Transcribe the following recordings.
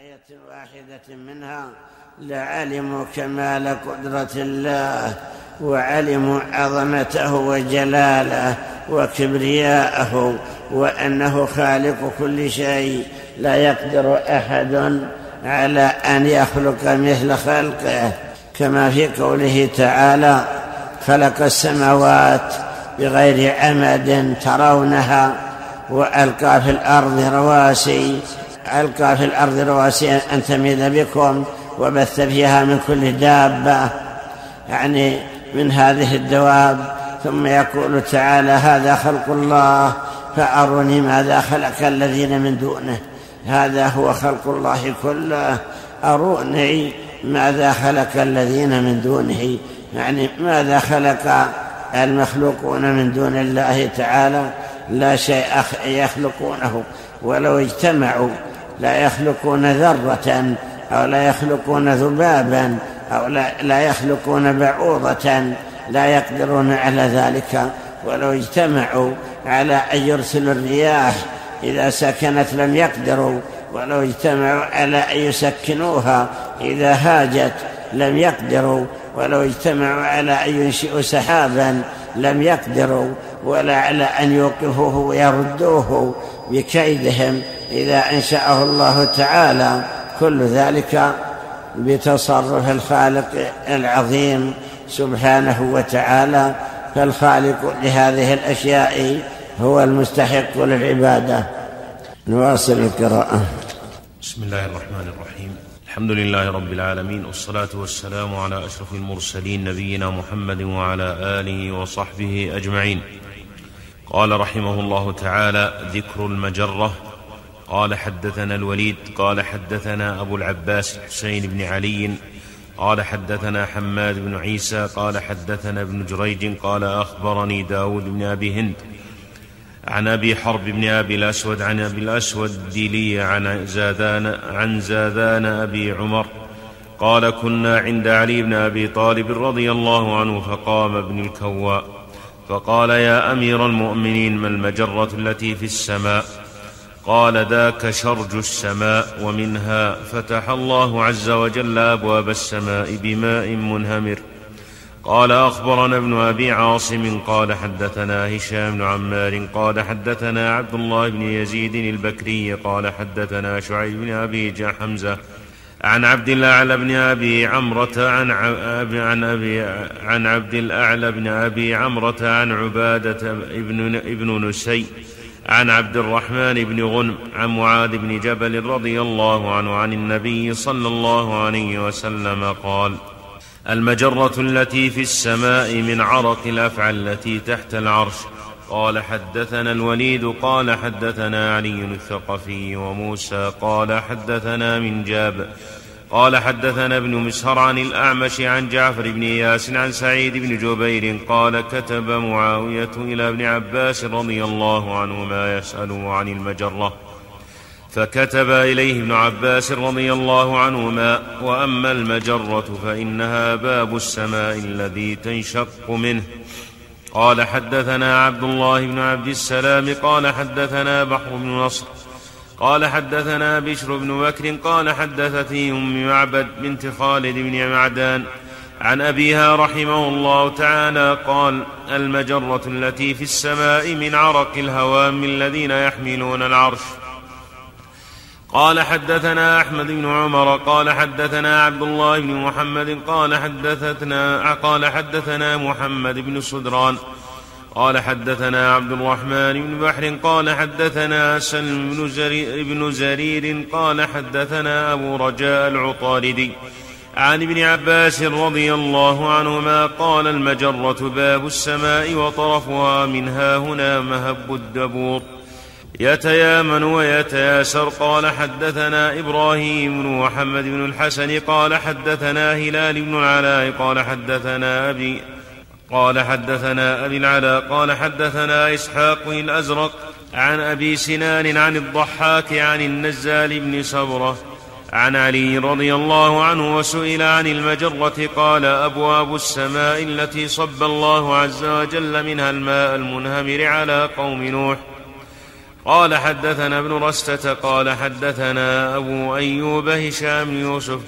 آية واحدة منها لعلموا كمال قدرة الله وعلموا عظمته وجلاله وكبرياءه وأنه خالق كل شيء. لا يقدر أحد على أن يخلق مثل خلقه. كما في قوله تعالى خلق السماوات بغير عمد ترونها وألقى في الأرض رواسي. ألقى في الأرض رواسي أن تميد بكم وبث فيها من كل دابة يعني من هذه الدواب. ثم يقول تعالى هذا خلق الله فأروني ماذا خلق الذين من دونه. هذا هو خلق الله كله. أروني ماذا خلق الذين من دونه. يعني ماذا خلق المخلوقون من دون الله تعالى؟ لا شيء يخلقونه. ولو اجتمعوا لا يخلقون ذرة أو لا يخلقون ذبابا أو لا, لا يخلقون بعوضة لا يقدرون على ذلك. ولو اجتمعوا على أن يرسلوا الرياح إذا سكنت لم يقدروا. ولو اجتمعوا على أن يسكنوها إذا هاجت لم يقدروا. ولو اجتمعوا على أن ينشئوا سحابا لم يقدروا. ولا على أن يوقفوه ويردوه بكيدهم. إذا أنشأه الله تعالى كل ذلك بتصرف الخالق العظيم سبحانه وتعالى فالخالق لهذه الأشياء هو المستحق للعبادة. نواصل القراءة. بسم الله الرحمن الرحيم. الحمد لله رب العالمين والصلاة والسلام على أشرف المرسلين نبينا محمد وعلى آله وصحبه أجمعين. قال رحمه الله تعالى ذكر المجرة قال حدثنا الوليد قال حدثنا أبو العباس الحسين بن علي قال حدثنا حماد بن عيسى قال حدثنا ابن جريج قال أخبرني داود بن أبي هند عن أبي حرب بن أبي الأسود عن أبي الأسود الديلي عن زادان عن زادان أبي عمر قال كنا عند علي بن أبي طالب رضي الله عنه فقام ابن الكواء فقال يا أمير المؤمنين ما المجرة التي في السماء؟ قال ذاك شرج السماء ومنها فتح الله عز وجل أبواب السماء بماء منهمر. قال أخبرنا ابن أبي عاصم قال حدثنا هشام بن عمار قال حدثنا عبد الله بن يزيد البكري قال حدثنا شعيب بن أبي حمزة عن عبد الأعلى بن أبي عمرة عن عن ابي عن عبد الأعلى بن أبي عمرة عن عبادة ابن ابن نسي عن عبد الرحمن بن غنم عن معاذ بن جبل رضي الله عنه عن النبي صلى الله عليه وسلم قال المجرة التي في السماء من عرق الافعى التي تحت العرش. قال حدثنا الوليد قال حدثنا علي الثقفي وموسى قال حدثنا من جاب قال حدثنا ابن مسهر عن الأعمش عن جعفر بن إياس عن سعيد بن جبير قال كتب معاوية إلى ابن عباس رضي الله عنهما يسأله عن المجرة. فكتب إليه ابن عباس رضي الله عنهما وأما المجرة فإنها باب السماء الذي تنشق منه. قال حدثنا عبد الله بن عبد السلام قال حدثنا بحر بن نصر قال حدثنا بشر بن بكر قال حدثتني أم معبد بنت خالد بن معدان عن أبيها رحمه الله تعالى قال المجرة التي في السماء من عرق الهوام الذين يحملون العرش. قال حدثنا أحمد بن عمر قال حدثنا عبد الله بن محمد قال حدثتنا قال حدثنا محمد بن صدران قال حدثنا عبد الرحمن بن بحر قال حدثنا سلم بن زرير, بن زرير قال حدثنا أبو رجاء العطاردي عن ابن عباس رضي الله عنهما قال المجرة باب السماء وطرفها منها هنا مهب الدبور. يتيامن ويتياسر قال حدثنا إبراهيم بن محمد بن الحسن قال حدثنا هلال بن العلاء قال حدثنا أبي قال حدثنا أبي العلاء قال حدثنا إسحاق الأزرق عن أبي سنان عن الضحاك عن النزال بن سبرة عن علي رضي الله عنه وسئل عن المجرة قال أبواب السماء التي صب الله عز وجل منها الماء المنهمر على قوم نوح. قال حدثنا ابن رستة قال حدثنا أبو أيوب هشام يوسف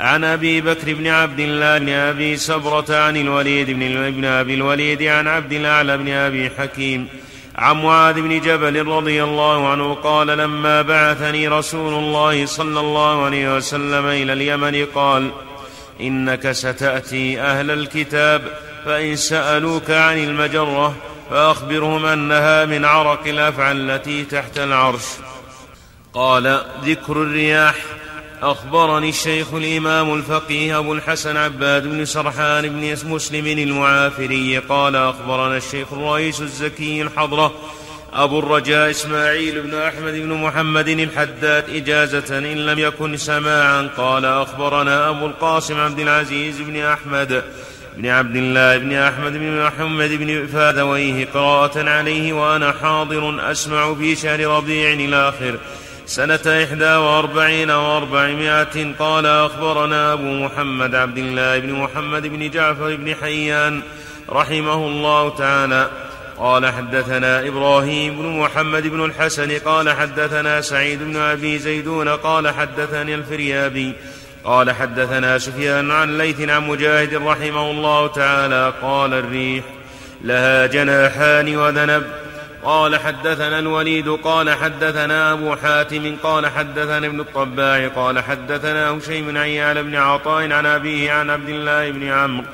عن أبي بكر بن عبد الله بن أبي سبرة عن الوليد بن ابن أبي الوليد عن عبد الأعلى بن أبي حكيم عن معاذ بن جبل رضي الله عنه قال لما بعثني رسول الله صلى الله عليه وسلم إلى اليمن قال إنك ستأتي أهل الكتاب فإن سألوك عن المجرة فأخبرهم أنها من عرق الأفعى التي تحت العرش. قال ذكر الرياح أخبرني الشيخ الإمام الفقيه أبو الحسن عباد بن سرحان بن مسلم المعافري قال أخبرنا الشيخ الرئيس الزكي الحضرة أبو الرجاء إسماعيل بن أحمد بن محمد الحداد إجازة إن لم يكن سماعا قال أخبرنا أبو القاسم عبد العزيز بن أحمد بن عبد الله بن أحمد بن محمد بن فاذويه قراءة عليه وأنا حاضر أسمع في شهر ربيع الآخر. سنة إحدى وأربعين وأربعمائة قال أخبرنا أبو محمد عبد الله بن محمد بن جعفر بن حيان رحمه الله تعالى. قال حدثنا إبراهيم بن محمد بن الحسن قال حدثنا سعيد بن أبي زيدون قال حدثني الفريابي قال حدثنا سفيان عن ليث عن مجاهد رحمه الله تعالى قال الريح لها جناحان وذنب قال حدثنا الوليد قال حدثنا أبو حاتم قال حدثنا ابن الطباع قال حدثنا هشيم عن يعلى بن عطاء عن أبيه عن عبد الله بن عمرو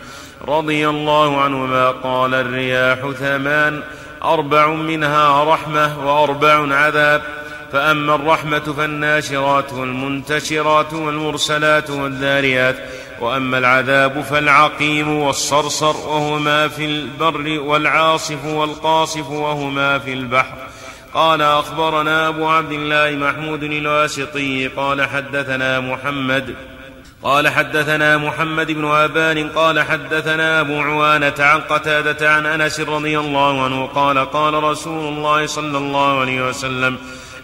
رضي الله عنهما قال الرياح ثمان أربع منها رحمة وأربع عذاب فأما الرحمة فالناشرات والمنتشرات والمرسلات والذاريات. وأما العذاب فالعقيم والصرصر وهما في البر والعاصف والقاصف وهما في البحر. قال أخبرنا أبو عبد الله محمود الواسطي قال حدثنا محمد قال حدثنا محمد بن أبان قال حدثنا أبو عوانة عن قتادة عن أنس رضي الله عنه قال قال رسول الله صلى الله عليه وسلم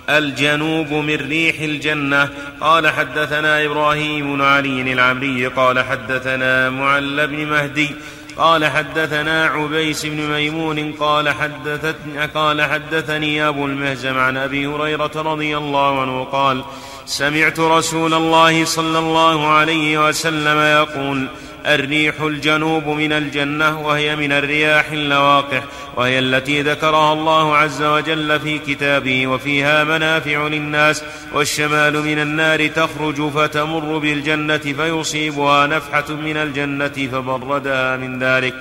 الجنوب من ريح الجنة. قال حدثنا إبراهيم بن علي العمري قال حدثنا معل بن مهدي قال حدثنا عبيس بن ميمون قال حدثتني قال حدثني أبو المهزم عن أبي هريرة رضي الله عنه قال سمعت رسول الله صلى الله عليه وسلم يقول الريح الجنوب من الجنة وهي من الرياح اللواقح وهي التي ذكرها الله عز وجل في كتابه وفيها منافع للناس والشمال من النار تخرج فتمر بالجنة فيصيبها نفحة من الجنة فبردها من ذلك.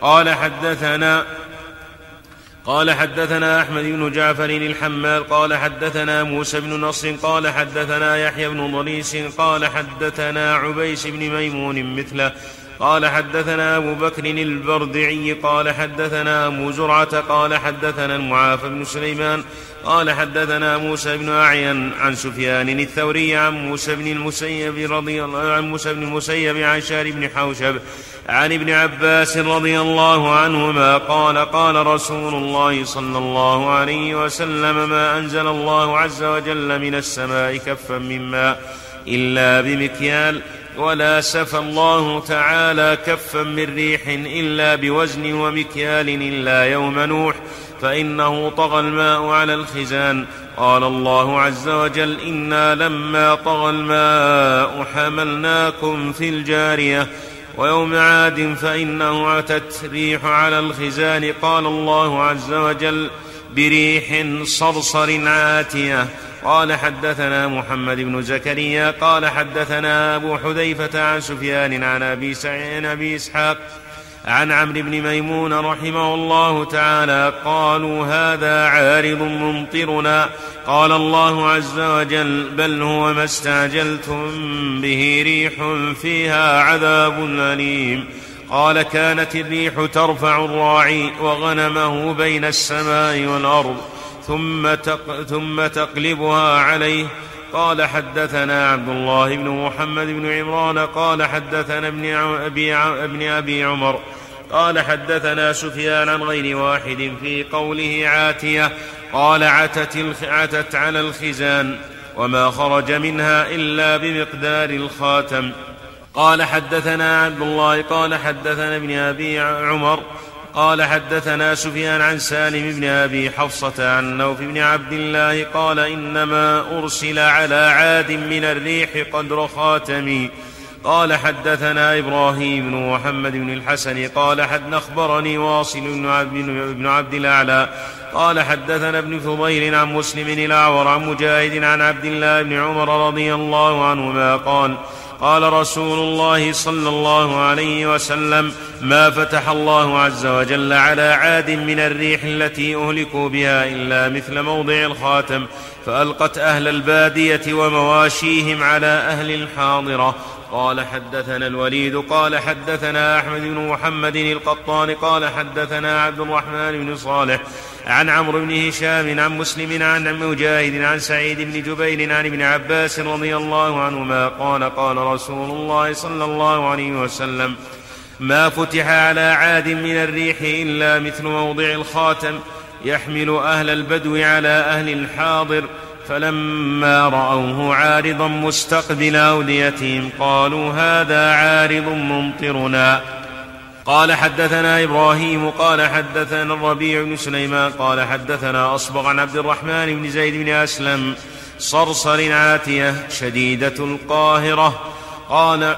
قال حدثنا قال حدثنا أحمد بن جعفر الحمال قال حدثنا موسى بن نصر قال حدثنا يحيى بن ضريس قال حدثنا عبيس بن ميمون مثله قال حدثنا أبو بكر البردعي قال حدثنا أبو زرعة قال حدثنا المعافى بن سليمان قال حدثنا موسى بن أعين عن سفيان الثوري عن موسى بن المسيب رضي الله عن موسى بن المسيب عن شار بن حوشب عن ابن عباس رضي الله عنهما قال قال رسول الله صلى الله عليه وسلم ما أنزل الله عز وجل من السماء كفا من ماء إلا بمكيال ولا سفى الله تعالى كفا من ريح إلا بوزن ومكيال إلا يوم نوح فإنه طغى الماء على الخزان قال الله عز وجل إنا لما طغى الماء حملناكم في الجارية ويوم عاد فإنه أتت ريح على الخزان. قال الله عز وجل بريح صرصر عاتية. قال حدثنا محمد بن زكريا قال حدثنا أبو حذيفة عن سفيان عن أبي سعيد أبي إسحاق عن عمرو بن ميمون رحمه الله تعالى قالوا هذا عارض ممطرنا. قال الله عز وجل بل هو ما استعجلتم به ريح فيها عذاب أليم. قال كانت الريح ترفع الراعي وغنمه بين السماء والأرض ثم, تق ثم تقلبها عليه قال حدثنا عبد الله بن محمد بن عمران قال حدثنا ابن أبي, ابن أبي عمر قال حدثنا سفيان عن غير واحد في قوله عاتية قال عتت, عتت على الخزان وما خرج منها إلا بمقدار الخاتم قال حدثنا عبد الله قال حدثنا ابن أبي عمر قال حدثنا سفيان عن سالم بن أبي حفصة عن نوف بن عبد الله قال إنما أرسل على عاد من الريح قدر خاتمي قال حدثنا إبراهيم بن محمد بن الحسن قال حد أخبرني واصل بن عبد, الأعلى. قال حدثنا ابن فضيل عن مسلم الأعور عن مجاهد عن عبد الله بن عمر رضي الله عنهما قال قال رسول الله صلى الله عليه وسلم ما فتح الله عز وجل على عاد من الريح التي أهلكوا بها إلا مثل موضع الخاتم فألقت أهل البادية ومواشيهم على أهل الحاضرة. قال حدثنا الوليد قال حدثنا أحمد بن محمد القطان قال حدثنا عبد الرحمن بن صالح عن عمرو بن هشام عن مسلم عن مجاهد عن سعيد بن جبير عن ابن عباس رضي الله عنهما قال قال رسول الله صلى الله عليه وسلم ما فتح على عاد من الريح إلا مثل موضع الخاتم يحمل أهل البدو على أهل الحاضر فلما رأوه عارضا مستقبل أوديتهم قالوا هذا عارض ممطرنا. قال حدثنا إبراهيم قال حدثنا الربيع بن سليمان قال حدثنا أصبغ عن عبد الرحمن بن زيد بن أسلم صرصر عاتية شديدة القاهرة قال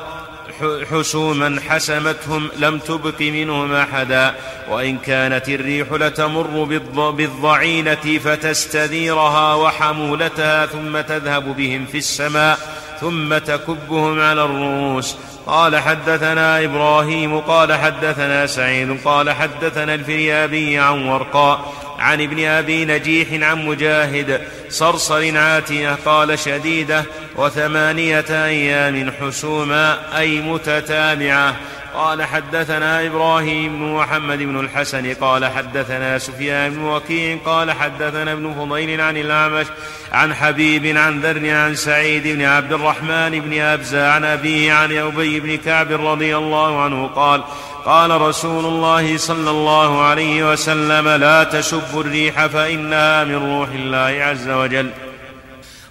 حسوما حسمتهم لم تبق منهم أحدا وإن كانت الريح لتمر بالضعينة فتستديرها وحمولتها ثم تذهب بهم في السماء ثم تكبهم على الرؤوس. قال حدثنا إبراهيم قال حدثنا سعيد قال حدثنا الفريابي عن ورقاء عن ابن أبي نجيح عن مجاهد صرصر عاتية قال شديدة وثمانية أيام حسوما أي متتابعة. قال حدثنا إبراهيم بن محمد بن الحسن قال حدثنا سفيان بن وكيع قال حدثنا ابن فضيل عن الأعمش عن حبيب عن ذر عن سعيد بن عبد الرحمن بن ابزى عن أبيه عن أبي بن كعب رضي الله عنه قال قال رسول الله صلى الله عليه وسلم لا تسبوا الريح فإنها من روح الله عز وجل.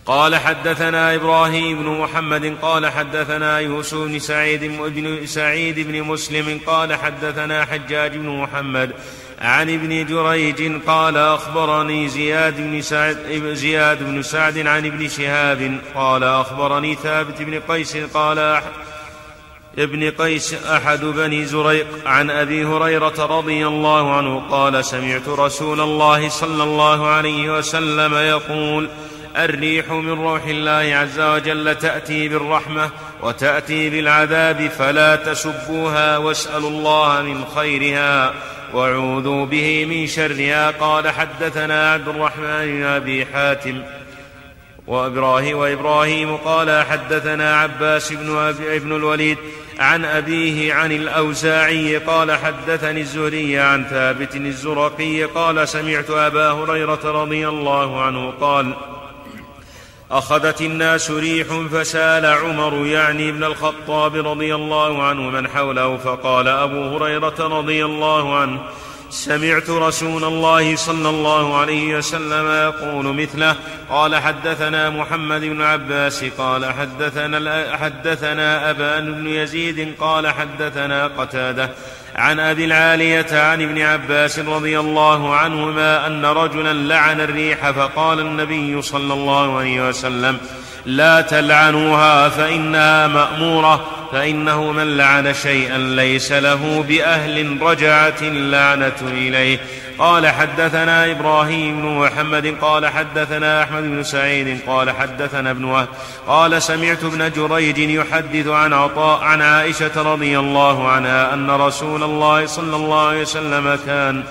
قال حدثنا إبراهيم بن محمد قال حدثنا يوسف بن سعيد بن سعيد بن مسلم قال حدثنا حجاج بن محمد عن ابن جريج قال أخبرني زياد بن سعد زياد بن سعد عن ابن شهاب قال أخبرني ثابت بن قيس قال ابن قيس أحد بني زريق عن أبي هريرة رضي الله عنه قال سمعت رسول الله صلى الله عليه وسلم يقول الريح من روح الله عز وجل تأتي بالرحمة وتأتي بالعذاب فلا تسبوها واسألوا الله من خيرها واعوذوا به من شرها. قال حدثنا عبد الرحمن بن أبي حاتم وإبراهيم وإبراهيم قال حدثنا عباس بن, ابن الوليد عن أبيه عن الأوزاعي قال حدثني الزهري عن ثابت الزرقي قال سمعت أبا هريرة رضي الله عنه قال أخذت الناس ريح فسال عمر يعني ابن الخطاب رضي الله عنه من حوله فقال أبو هريرة رضي الله عنه سمعت رسول الله صلى الله عليه وسلم يقول مثله قال حدثنا محمد بن عباس قال حدثنا حدثنا أبان بن يزيد قال حدثنا قتادة. عن أبي العالية عن ابن عباس رضي الله عنهما أن رجلا لعن الريح فقال النبي صلى الله عليه وسلم لا تلعنوها فإنها مأمورة فإنه من لعن شيئا ليس له بأهل رجعت اللعنة إليه. قال حدثنا إبراهيم بن محمد قال حدثنا أحمد بن سعيد قال حدثنا ابن وهب قال سمعت ابن جريج يحدث عن عطاء عن عائشة رضي الله عنها أن رسول الله صلى الله عليه وسلم كان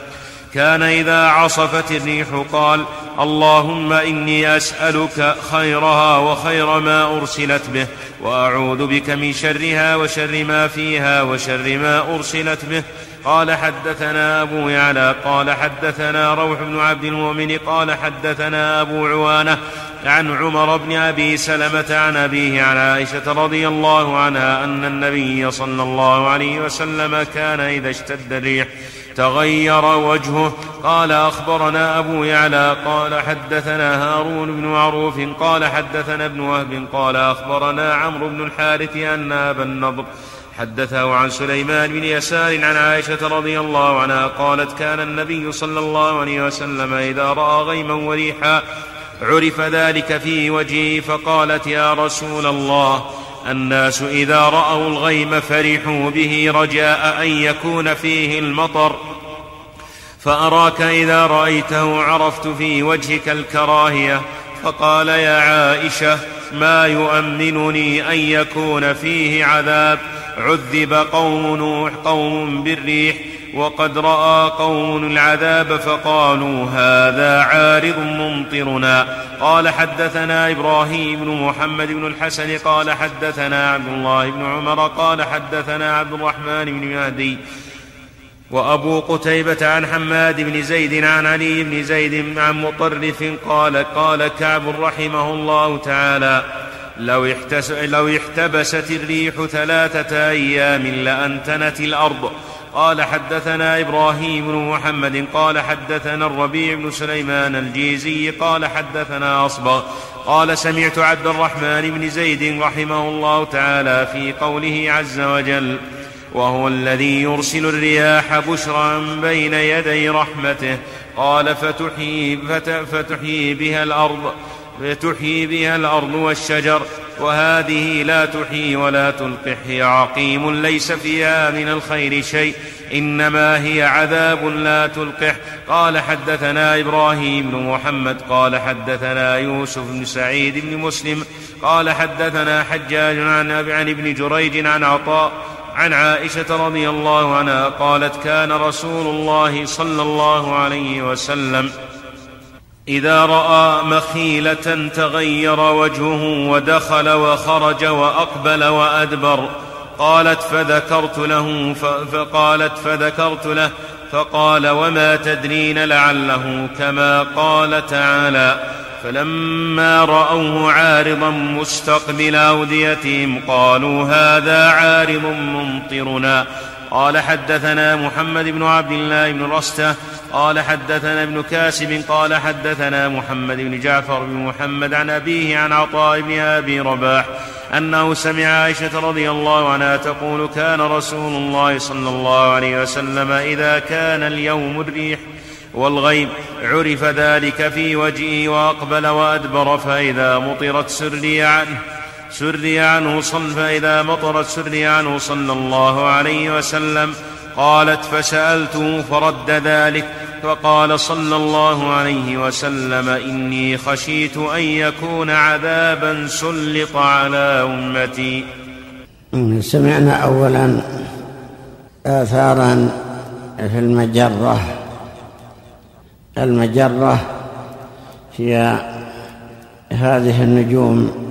كان إذا عصفت الريح قال اللهم إني أسألك خيرها وخير ما أرسلت به وأعوذ بك من شرها وشر ما فيها وشر ما أرسلت به. قال حدثنا أبو يعلى. قال حدثنا روح بن عبد المؤمن. قال حدثنا أبو عوانة عن عمر بن أبي سلمة عن أبيه عن عائشة رضي الله عنها أن النبي صلى الله عليه وسلم كان إذا اشتد الريح تغير وجهه. قال أخبرنا أبو يعلى قال حدثنا هارون بن معروف قال حدثنا ابن وهب قال أخبرنا عمرو بن الحارث أن أبا النضر حدثه عن سليمان بن يسار عن عائشة رضي الله عنها قالت كان النبي صلى الله عليه وسلم إذا رأى غيما وريحا عرف ذلك في وجهه فقالت يا رسول الله الناس إذا رأوا الغيم فرحوا به رجاء أن يكون فيه المطر. فأراك إذا رأيته عرفت في وجهك الكراهية. فقال يا عائشة ما يؤمنني أن يكون فيه عذاب. عذب قوم نوح قوم بالريح. وقد رأى قوم العذاب فقالوا هذا عارض ممطرنا. قال حدثنا إبراهيم بن محمد بن الحسن قال حدثنا عبد الله بن عمر قال حدثنا عبد الرحمن بن مهدي وأبو قتيبة عن حماد بن زيد عن علي بن زيد عن مطرف قال قال كعب رحمه الله تعالى لو, احتس لو احتبست الريح ثلاثة أيام لأنتنت الأرض. قال حدثنا إبراهيم بن محمد قال حدثنا الربيع بن سليمان الجيزي قال حدثنا أصبغ قال سمعت عبد الرحمن بن زيد رحمه الله تعالى في قوله عز وجل وهو الذي يرسل الرياح بشرا بين يدي رحمته قال فتحيي, فتحيي بها الأرض فتحيي بها الأرض والشجر وهذه لا تحيي ولا تلقح. هي عقيم ليس فيها من الخير شيء. إنما هي عذاب لا تلقح. قال حدثنا إبراهيم بن محمد قال حدثنا يوسف بن سعيد بن مسلم قال حدثنا حجاج عن عن ابن جريج عن عطاء عن عائشة رضي الله عنها قالت كان رسول الله صلى الله عليه وسلم إذا رأى مخيلة تغير وجهه ودخل وخرج وأقبل وأدبر قالت فذكرت له فقالت فذكرت له فقال وما تدرين لعله كما قال تعالى فلما رأوه عارضا مستقبل أوديتهم قالوا هذا عارض ممطرنا. قال حدثنا محمد بن عبد الله بن رستة قال حدثنا ابن كاسب قال حدثنا محمد بن جعفر بن محمد عن أبيه عن عطاء بن أبي رباح أنه سمع عائشة رضي الله عنها تقول كان رسول الله صلى الله عليه وسلم إذا كان اليوم الريح والغيب عرف ذلك في وجهه وأقبل وأدبر فإذا مطرت سري عنه سري عنه صل فإذا مطرت سري عنه صلى الله عليه وسلم. قالت فسألته فرد ذلك فقال صلى الله عليه وسلم إني خشيت أن يكون عذابا سلط على أمتي. سمعنا أولا آثارا في المجرة. المجرة هي هذه النجوم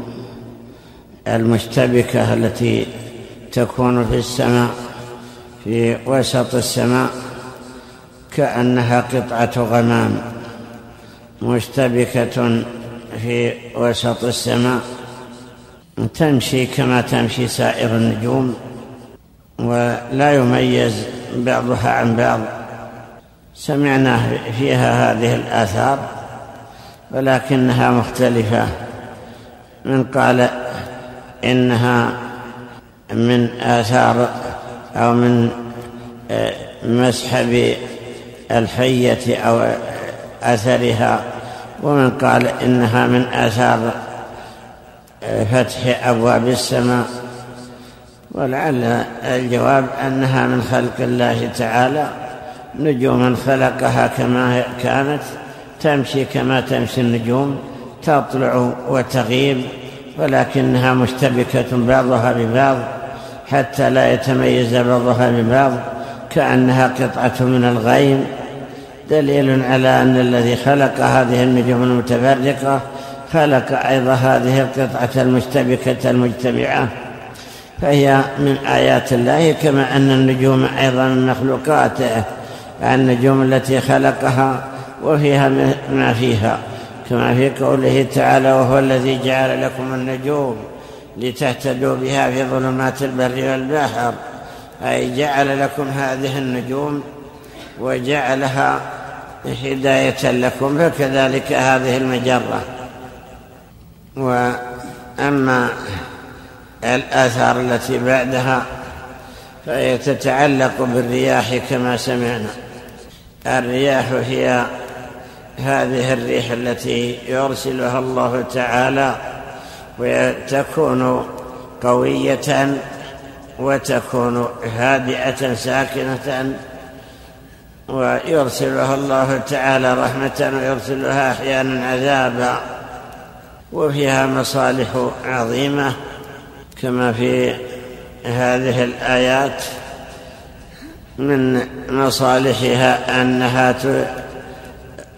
المشتبكة التي تكون في السماء في وسط السماء كأنها قطعة غمام مشتبكة في وسط السماء تمشي كما تمشي سائر النجوم ولا يميز بعضها عن بعض. سمعنا فيها هذه الآثار ولكنها مختلفة. من قال إنها من آثار أو من آه، مسحب الحية أو أثرها ومن قال إنها من آثار آه، فتح أبواب السماء. ولعل الجواب أنها من خلق الله تعالى. نجوما خلقها كما كانت تمشي كما تمشي النجوم تطلع وتغيب. ولكنها مشتبكة بعضها ببعض حتى لا يتميز بعضها ببعض كأنها قطعة من الغيم. دليل على أن الذي خلق هذه النجوم المتفرقة خلق أيضا هذه القطعة المشتبكة المجتمعة. فهي من آيات الله كما أن النجوم أيضا من مخلوقاته النجوم التي خلقها وفيها ما فيها. كما في قوله تعالى وهو الذي جعل لكم النجوم لتهتدوا بها في ظلمات البر والبحر. أي جعل لكم هذه النجوم وجعلها هداية لكم فكذلك هذه المجرة. وأما الآثار التي بعدها فهي تتعلق بالرياح كما سمعنا. الرياح هي هذه الريح التي يرسلها الله تعالى وتكون قوية وتكون هادئة ساكنة ويرسلها الله تعالى رحمة ويرسلها أحيانا عذابا وفيها مصالح عظيمة كما في هذه الآيات من مصالحها أنها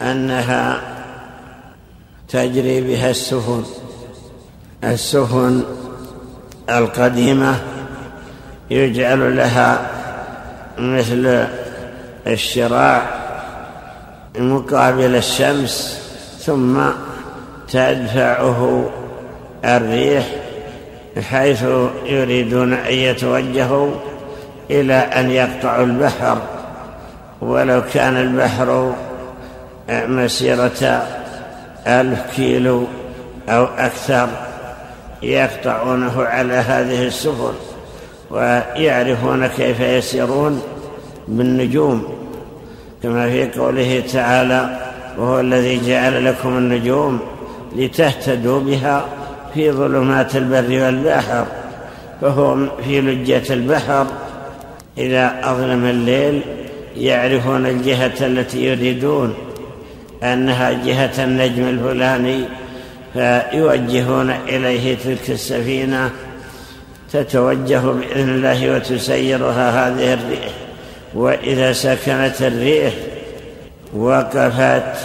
أنها تجري بها السفن. السفن القديمة يجعل لها مثل الشراع مقابل الشمس ثم تدفعه الريح حيث يريدون أن يتوجهوا إلى أن يقطعوا البحر. ولو كان البحر مسيرة ألف كيلو أو أكثر يقطعونه على هذه السفن ويعرفون كيف يسيرون بالنجوم كما في قوله تعالى وهو الذي جعل لكم النجوم لتهتدوا بها في ظلمات البر والبحر فهم في لجة البحر. إذا أظلم الليل يعرفون الجهة التي يريدون أنها جهة النجم الفلاني فيوجهون إليه تلك السفينة تتوجه بإذن الله وتسيرها هذه الريح. وإذا سكنت الريح وقفت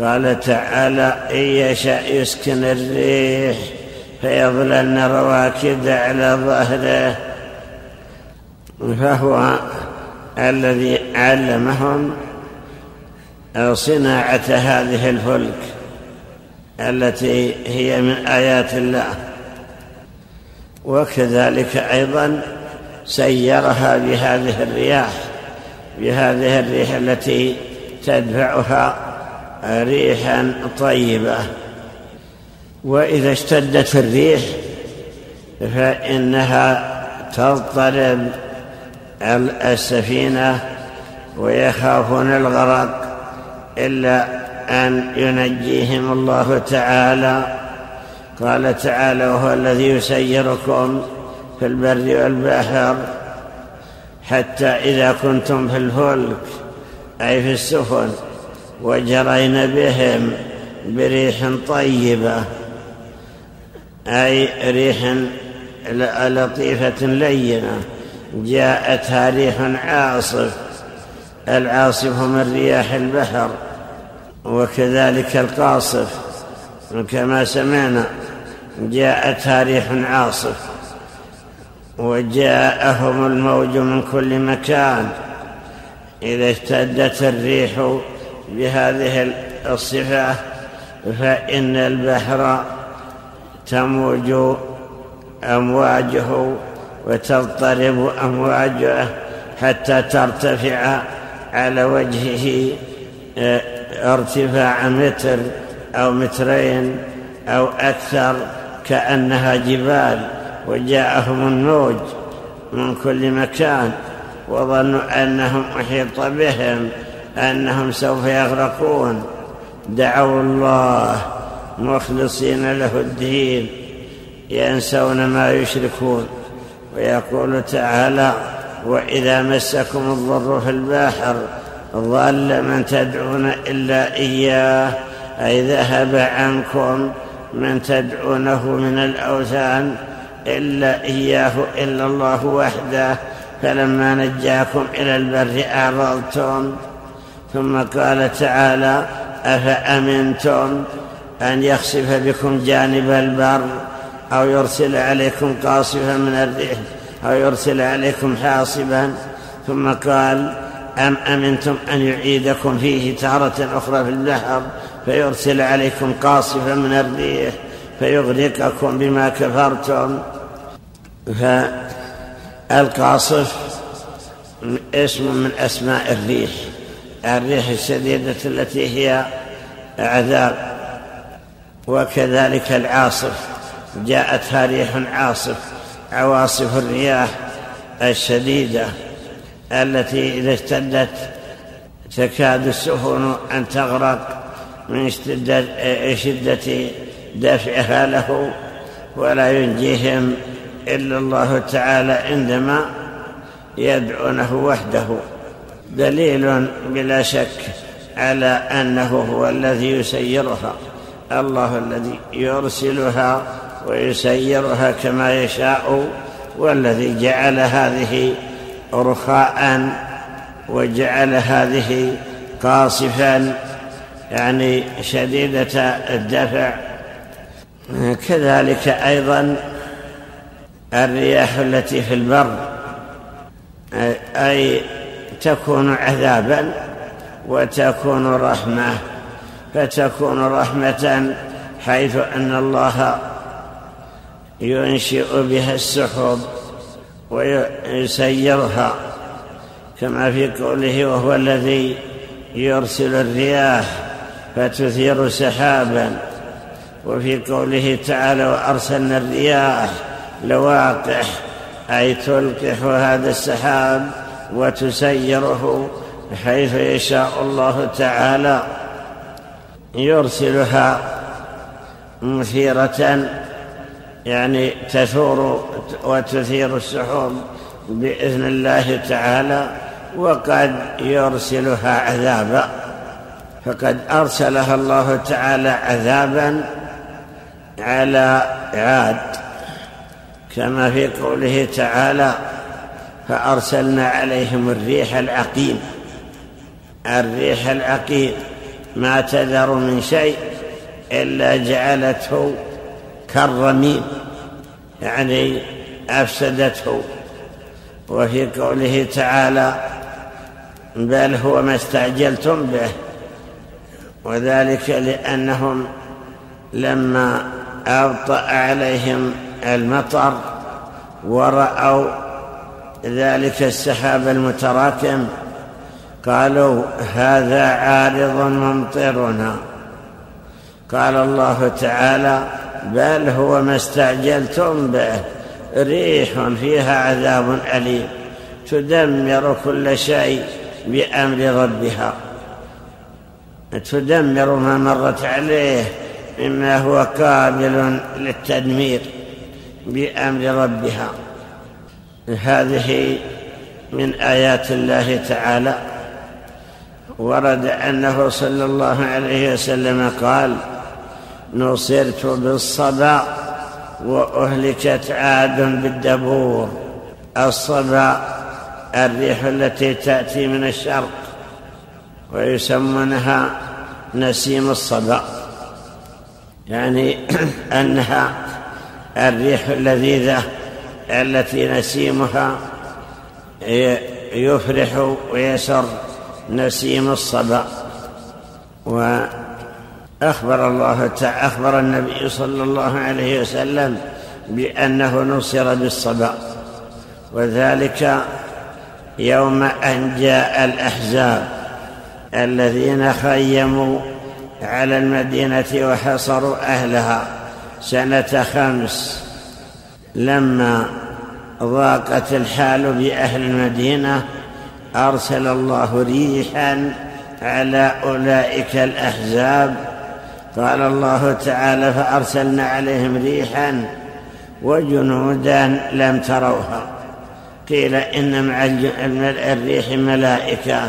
قال تعالى إن يشاء يسكن الريح فيظللن رواكد على ظهره. فهو الذي علمهم صناعة هذه الفلك التي هي من آيات الله. وكذلك أيضا سيرها بهذه الرياح بهذه الريح التي تدفعها ريحا طيبة. وإذا اشتدت الريح فإنها تضطرب السفينة ويخافون الغرق. إلا أن ينجيهم الله تعالى. قال تعالى وهو الذي يسيركم في البر والبحر حتى إذا كنتم في الفلك أي في السفن وجرين بهم بريح طيبة أي ريح لطيفة لينة جاءتها ريح عاصف العاصف من رياح البحر. وكذلك القاصف كما سمعنا جاءتها ريح عاصف وجاءهم الموج من كل مكان إذا اشتدت الريح بهذه الصفة فإن البحر تموج أمواجه وتضطرب أمواجه حتى ترتفع على وجهه ارتفاع متر أو مترين أو أكثر كأنها جبال وجاءهم الموج من كل مكان وظنوا أنهم أحيط بهم أنهم سوف يغرقون. دعوا الله مخلصين له الدين ينسون ما يشركون ويقول تعالى وإذا مسكم الضر في البحر ضل من تدعون إلا إياه أي ذهب عنكم من تدعونه من الأوثان إلا إياه إلا الله وحده. فلما نجاكم إلى البر أعرضتم. ثم قال تعالى أفأمنتم أن يخسف بكم جانب البر أو يرسل عليكم قاصفا من الريح أو يرسل عليكم حاصبا؟ ثم قال أم أمنتم أن يعيدكم فيه تارة أخرى في البحر فيرسل عليكم قاصفا من الريح فيغرقكم بما كفرتم؟ فالقاصف اسم من أسماء الريح الريح الشديدة التي هي عذاب وكذلك العاصف جاءتها ريح عاصف عواصف الرياح الشديدة. التي إذا اشتدت تكاد السفن أن تغرق من شدة دافعها له ولا ينجيهم إلا الله تعالى عندما يدعونه وحده. دليل بلا شك على أنه هو الذي يسيرها الله الذي يرسلها ويسيرها كما يشاء والذي جعل هذه رخاء وجعل هذه قاصفا يعني شديدة الدفع. كذلك أيضا الرياح التي في البر أي تكون عذابا وتكون رحمة. فتكون رحمة حيث أن الله ينشئ بها السحب. ويسيرها كما في قوله وهو الذي يرسل الرياح فتثير سحابا. وفي قوله تعالى وأرسلنا الرياح لواقح أي تلقح هذا السحاب وتسيره حيث يشاء الله تعالى. يرسلها مثيرة يعني تثور وتثير السحوب بإذن الله تعالى وقد يرسلها عذابا. فقد أرسلها الله تعالى عذابا على عاد. كما في قوله تعالى فأرسلنا عليهم الريح العقيم. الريح العقيم ما تذر من شيء إلا جعلته كالرميم يعني أفسدته. وفي قوله تعالى بل هو ما استعجلتم به. وذلك لأنهم لما أبطأ عليهم المطر ورأوا ذلك السحاب المتراكم قالوا هذا عارض ممطرنا. قال الله تعالى بل هو ما استعجلتم به. ريح فيها عذاب أليم. تدمر كل شيء بأمر ربها. تدمر ما مرت عليه. مما هو قابل للتدمير بأمر ربها. هذه من آيات الله تعالى. ورد أنه صلى الله عليه وسلم قال نصرت بالصبا وأهلكت عاد بالدبور. الصبا الريح التي تأتي من الشرق ويسمونها نسيم الصبا يعني أنها الريح اللذيذة التي نسيمها يفرح ويسر نسيم الصبا وأخبر الله أخبر النبي صلى الله عليه وسلم بأنه نصر بالصبا. وذلك يوم أن جاء الأحزاب الذين خيموا على المدينة وحصروا أهلها سنة خمس. لما ضاقت الحال بأهل المدينة أرسل الله ريحا على أولئك الأحزاب قال الله تعالى فأرسلنا عليهم ريحا وجنودا لم تروها. قيل إن مع الريح ملائكة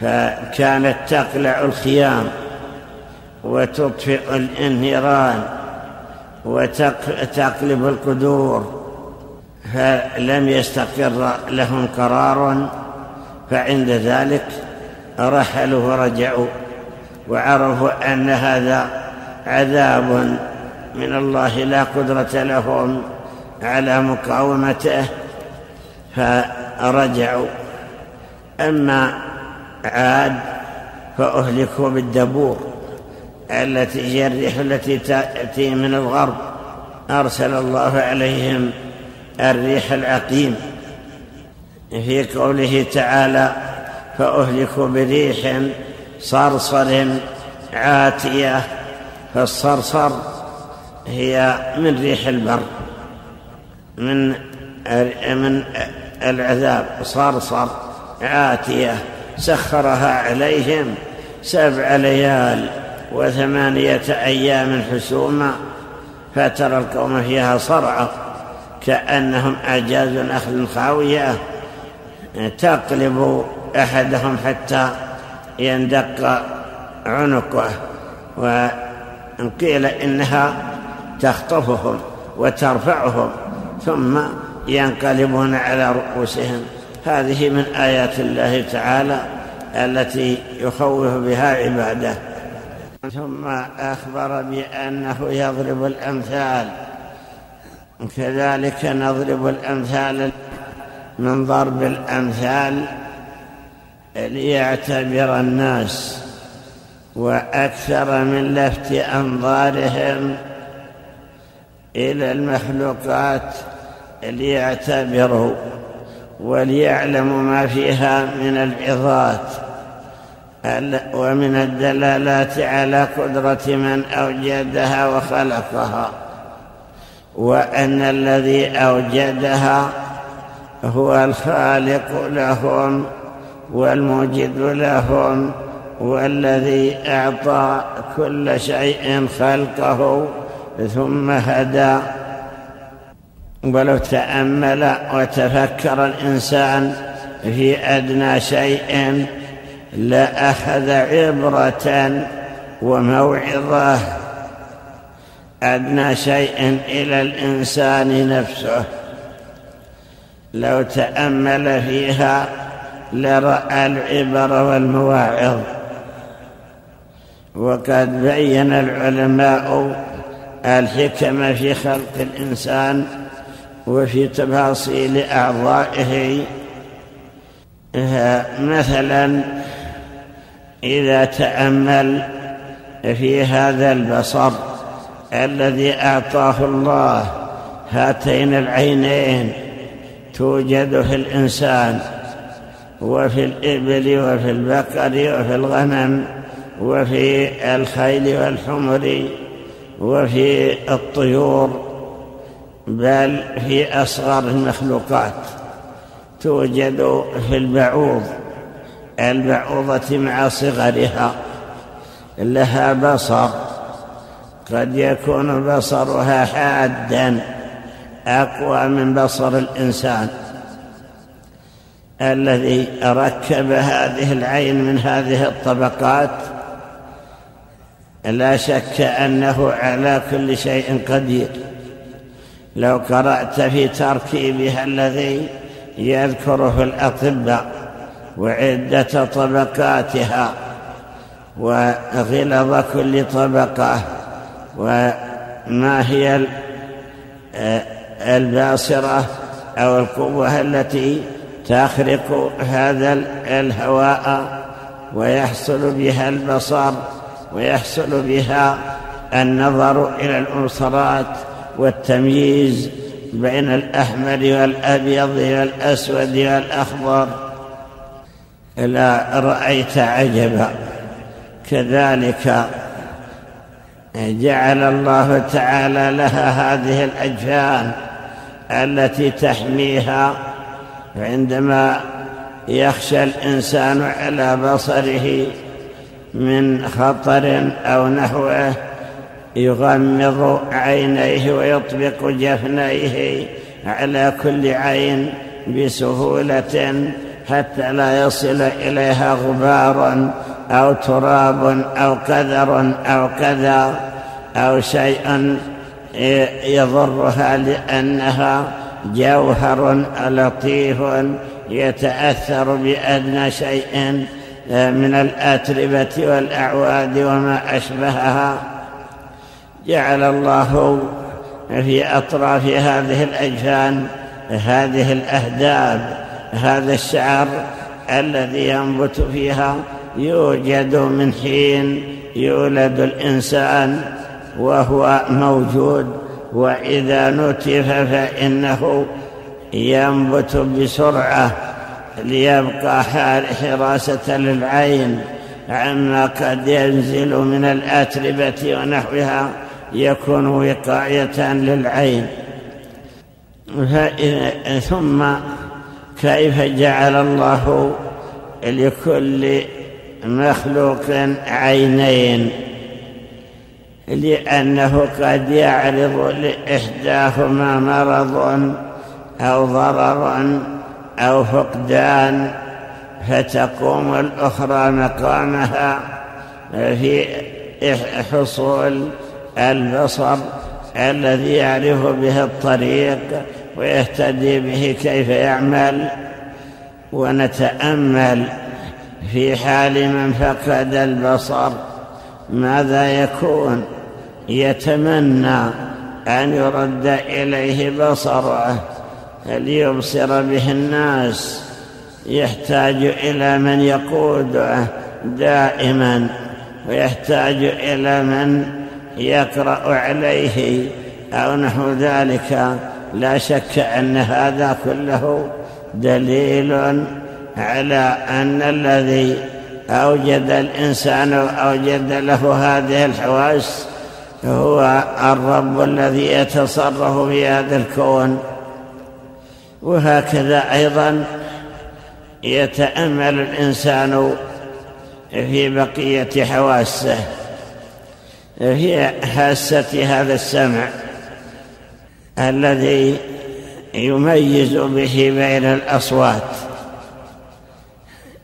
فكانت تقلع الخيام وتطفئ الانهران وتقلب القدور فلم يستقر لهم قرار فعند ذلك رحلوا ورجعوا. وعرفوا أن هذا عذاب من الله لا قدرة لهم على مقاومته فرجعوا. أما عاد فأهلكوا بالدبور التي هي الريح التي تأتي من الغرب. أرسل الله عليهم الريح العقيم. في قوله تعالى فأهلكوا بريح صرصر عاتية فالصرصر هي من ريح البر من من العذاب. صرصر عاتية. سخرها عليهم سبع ليال وثمانية أيام حسوما فترى القوم فيها صرعى كأنهم أعجاز نخل خاوية. تقلب أحدهم حتى يندق عنقه وقيل إنها تخطفهم وترفعهم ثم ينقلبون على رؤوسهم. هذه من آيات الله تعالى التي يخوف بها عباده. ثم أخبر بأنه يضرب الأمثال. كذلك نضرب الأمثال من ضرب الأمثال ليعتبر الناس وأكثر من لفت أنظارهم إلى المخلوقات ليعتبروا وليعلموا ما فيها من العظات ومن الدلالات على قدرة من أوجدها وخلقها. وأن الذي أوجدها هو الخالق لهم والموجد لهم والذي أعطى كل شيء خلقه ثم هدى. ولو تأمل وتفكر الإنسان في أدنى شيء لأخذ عبرة وموعظة. أدنى شيء إلى الإنسان نفسه. لو تأمل فيها لرأى العبر والمواعظ. وقد بين العلماء الحكم في خلق الإنسان وفي تفاصيل أعضائه. مثلا إذا تأمل في هذا البصر الذي أعطاه الله هاتين العينين توجد في الإنسان. وفي الإبل وفي البقر وفي الغنم وفي الخيل والحمر وفي الطيور بل في أصغر المخلوقات توجد في البعوض البعوضة مع صغرها لها بصر قد يكون بصرها حادا أقوى من بصر الإنسان. الذي ركب هذه العين من هذه الطبقات لا شك أنه على كل شيء قدير. لو قرأت في تركيبها الذي يذكره الأطباء وعدة طبقاتها وغلظ كل طبقة وما هي الباصرة أو القوة التي تخرق هذا الهواء ويحصل بها البصر ويحصل بها النظر إلى الأبصرات والتمييز بين الأحمر والأبيض والأسود والأخضر. لا رأيت عجبا؟ كذلك جعل الله تعالى لها هذه الأجفان التي تحميها عندما يخشى الإنسان على بصره من خطر أو نحوه يغمض عينيه ويطبق جفنيه على كل عين بسهولة حتى لا يصل إليها غبار أو تراب أو كذر أو كذا أو شيء يضرها لأنها جوهر لطيف يتأثر بأدنى شيء من الأتربة والأعواد وما أشبهها. جعل الله في أطراف هذه الأجفان هذه الأهداب هذا الشعر الذي ينبت فيها يوجد من حين يولد الإنسان وهو موجود. وإذا نتف فإنه ينبت بسرعة ليبقى حراسة للعين عما قد ينزل من الأتربة ونحوها يكون وقاية للعين. ثم كيف جعل الله لكل مخلوق عينين؟ لأنه قد يعرض لإحداهما مرض أو ضرر أو فقدان فتقوم الأخرى مقامها في حصول البصر الذي يعرف به الطريق ويهتدي به كيف يعمل. ونتأمل في حال من فقد البصر ماذا يكون؟ يتمنى أن يرد إليه بصره. ليبصر به الناس؟ يحتاج إلى من يقوده دائما ويحتاج إلى من يقرأ عليه أو نحو ذلك. لا شك أن هذا كله دليل على أن الذي أوجد الإنسان أوجد له هذه الحواس هو الرب الذي يتصرف في هذا الكون. وهكذا أيضا يتأمل الإنسان في بقية حواسه في حاسة هذا السمع الذي يميز به بين الأصوات.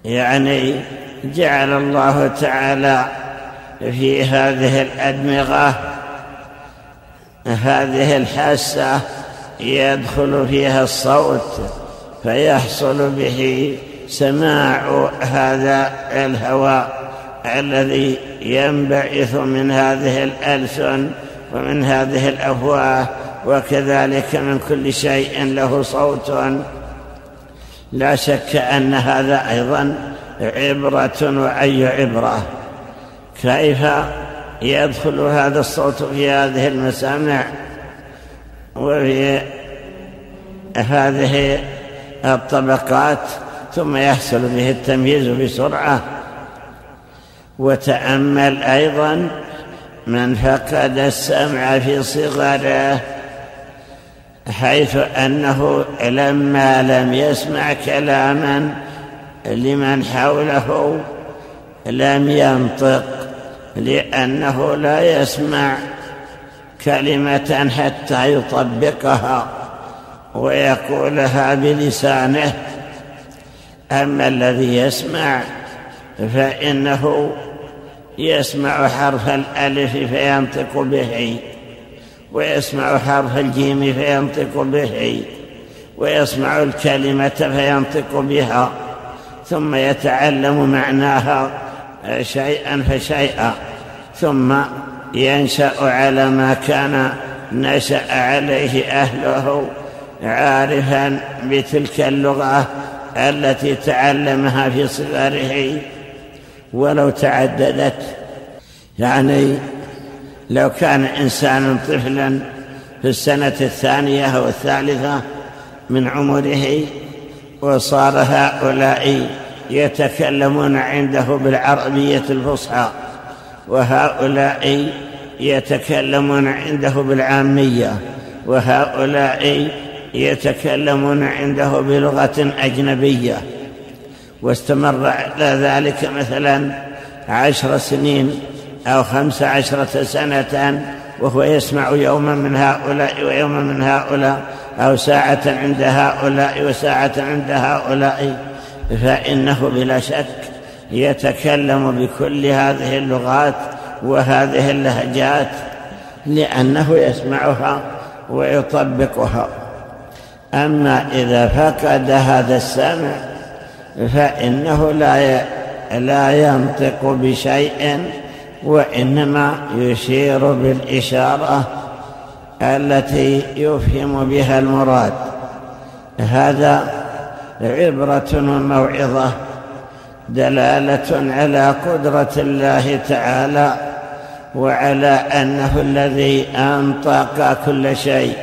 يعني جعل الله تعالى في هذه الأدمغة هذه الحاسة يدخل فيها الصوت فيحصل به سماع هذا الهواء الذي ينبعث من هذه الألسن ومن هذه الأفواه وكذلك من كل شيء له صوت. لا شك أن هذا أيضا عبرة وأي عبرة. كيف يدخل هذا الصوت في هذه المسامع وفي هذه الطبقات ثم يحصل به التمييز بسرعة. وتأمل أيضا من فقد السمع في صغره حيث أنه لما لم يسمع كلاما لمن حوله لم ينطق لأنه لا يسمع كلمة حتى يطبقها ويقولها بلسانه. أما الذي يسمع فإنه يسمع حرف الألف فينطق به ويسمع حرف الجيم فينطق به ويسمع الكلمة فينطق بها. ثم يتعلم معناها شيئا فشيئا ثم ينشأ على ما كان نشأ عليه أهله عارفا بتلك اللغة التي تعلمها في صغره. ولو تعددت يعني لو كان إنسان طفلا في السنة الثانية أو الثالثة من عمره وصار هؤلاء يتكلمون عنده بالعربية الفصحى وهؤلاء يتكلمون عنده بالعامية وهؤلاء يتكلمون عنده بلغة أجنبية. واستمر على ذلك مثلا عشر سنين أو خمس عشرة سنة وهو يسمع يوما من هؤلاء ويوما من هؤلاء. أو ساعة عند هؤلاء وساعة عند هؤلاء فإنه بلا شك يتكلم بكل هذه اللغات وهذه اللهجات لأنه يسمعها ويطبقها. أما إذا فقد هذا السمع فإنه لا لا ينطق بشيء وإنما يشير بالإشارة التي يفهم بها المراد. هذا عبرة وموعظة دلالة على قدرة الله تعالى وعلى أنه الذي أنطق كل شيء.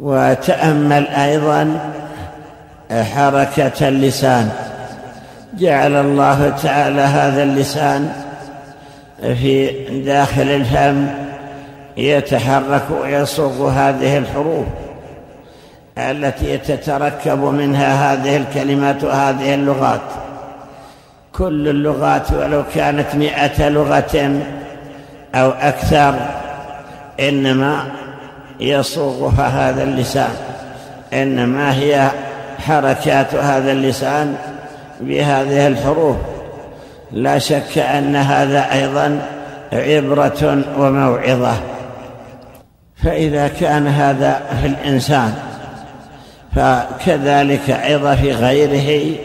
وتأمل أيضا حركة اللسان. جعل الله تعالى هذا اللسان في داخل الفم يتحرك ويصوغ هذه الحروف التي تتركب منها هذه الكلمات وهذه اللغات. كل اللغات ولو كانت مئة لغة أو أكثر إنما يصوغها هذا اللسان إنما هي حركات هذا اللسان بهذه الحروف. لا شك أن هذا أيضا عبرة وموعظة. فإذا كان هذا في الإنسان فكذلك أيضا في غيره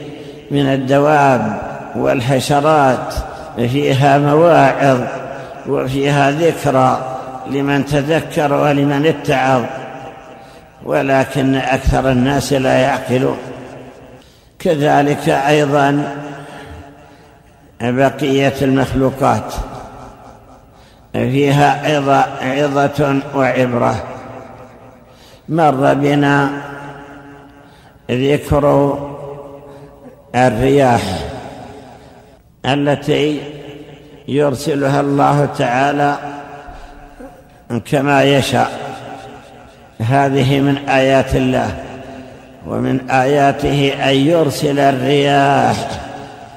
من الدواب والحشرات فيها مواعظ وفيها ذكرى لمن تذكر ولمن اتعظ ولكن أكثر الناس لا يعقلون. كذلك أيضا بقية المخلوقات. فيها عظة وعبرة. مر بنا ذكر الرياح التي يرسلها الله تعالى كما يشاء. هذه من آيات الله ومن آياته أن يرسل الرياح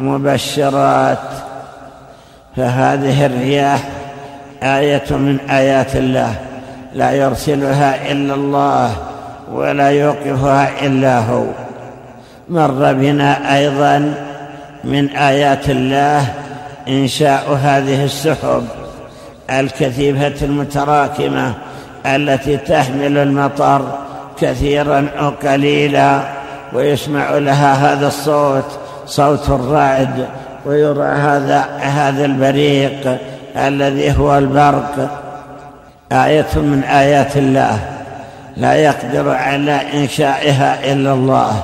مبشرات. فهذه الرياح آية من آيات الله. لا يرسلها إلا الله ولا يوقفها إلا هو. مر بنا أيضا من آيات الله إنشاء هذه السحب الكثيفة المتراكمة التي تحمل المطر كثيرا أو قليلا ويسمع لها هذا الصوت صوت الرعد ويرى هذا هذا البريق. الذي هو البرق آية من آيات الله. لا يقدر على إنشائها إلا الله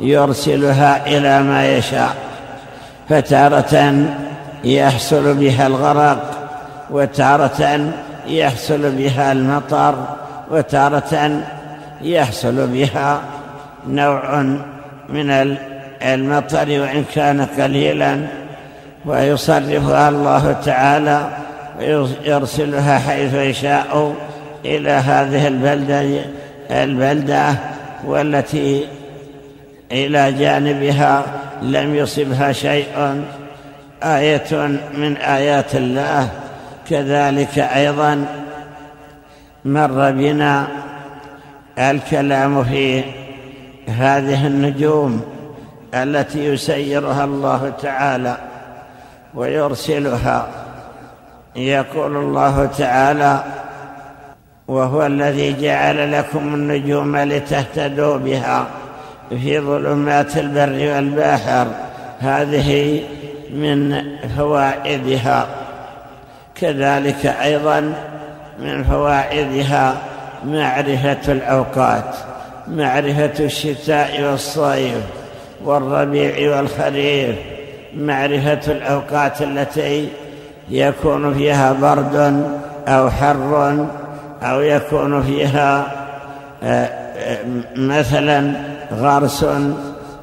يرسلها إلى ما يشاء. فتارة يحصل بها الغرق وتارة يحصل بها المطر وتارة يحصل بها نوع من المطر وإن كان قليلا ويصرفها الله تعالى ويرسلها حيث يشاء إلى هذه البلدة البلدة والتي إلى جانبها لم يصبها شيء آية من آيات الله. كذلك أيضا مر بنا الكلام في هذه النجوم التي يسيرها الله تعالى. ويرسلها. يقول الله تعالى وهو الذي جعل لكم النجوم لتهتدوا بها في ظلمات البر والبحر. هذه من فوائدها. كذلك أيضا من فوائدها معرفة الأوقات معرفة الشتاء والصيف والربيع والخريف معرفة الأوقات التي يكون فيها برد أو حر أو يكون فيها آه، آه، مثلا غرس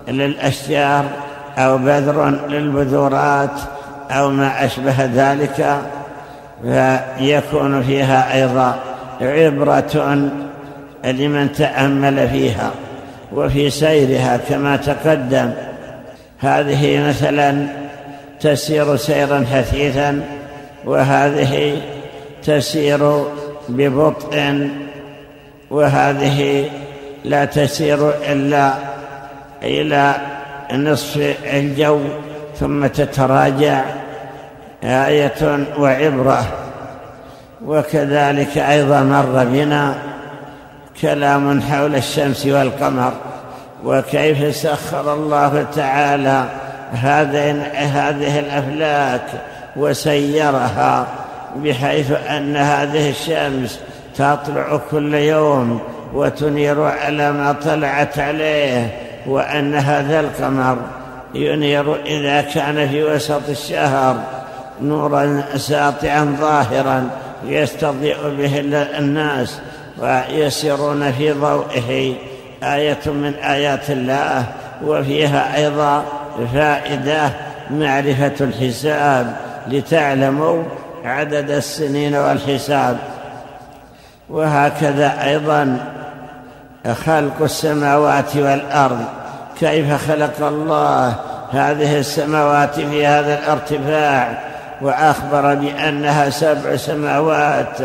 للأشجار أو بذر للبذورات أو ما أشبه ذلك فيكون فيها أيضا عبرة لمن تأمل فيها وفي سيرها كما تقدم. هذه مثلا تسير سيرا حثيثا وهذه تسير ببطء وهذه لا تسير إلا إلى نصف الجو ثم تتراجع آية وعبرة. وكذلك أيضا مر بنا كلام حول الشمس والقمر. وكيف سخر الله تعالى هذه الأفلاك وسيرها بحيث أن هذه الشمس تطلع كل يوم وتنير على ما طلعت عليه وأن هذا القمر ينير إذا كان في وسط الشهر نورا ساطعا ظاهرا يستضيء به الناس ويسيرون في ضوئه. آية من آيات الله وفيها أيضا فائدة معرفة الحساب لتعلموا عدد السنين والحساب. وهكذا أيضا خلق السماوات والأرض. كيف خلق الله؟ هذه السماوات في هذا الارتفاع. وأخبر بأنها سبع سماوات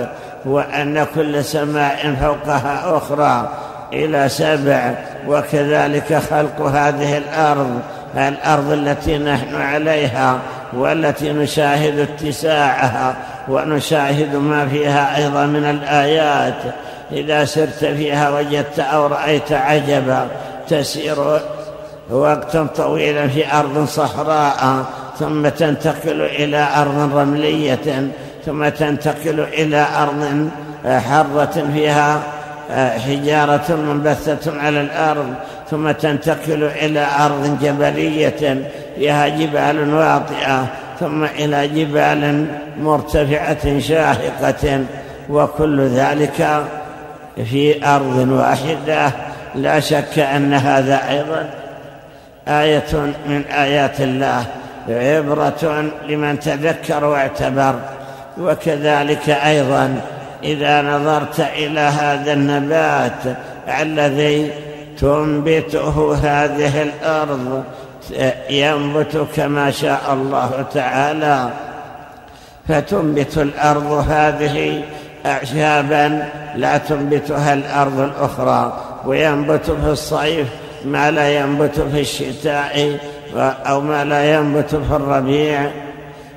وأن كل سماء فوقها أخرى. إلى سبع وكذلك خلق هذه الأرض الأرض التي نحن عليها والتي نشاهد اتساعها ونشاهد ما فيها أيضا من الآيات. إذا سرت فيها وجدت أو رأيت عجبا تسير وقتا طويلا في أرض صحراء ثم تنتقل إلى أرض رملية ثم تنتقل إلى أرض حرة فيها حجارة منبثة على الأرض ثم تنتقل إلى أرض جبلية فيها جبال واطئة ثم إلى جبال مرتفعة شاهقة وكل ذلك في أرض واحدة. لا شك أن هذا أيضا آية من آيات الله عبرة لمن تذكر واعتبر وكذلك أيضا إذا نظرت إلى هذا النبات الذي تنبته هذه الأرض ينبت كما شاء الله تعالى فتنبت الأرض هذه أعشابا لا تنبتها الأرض الأخرى وينبت في الصيف ما لا ينبت في الشتاء أو ما لا ينبت في الربيع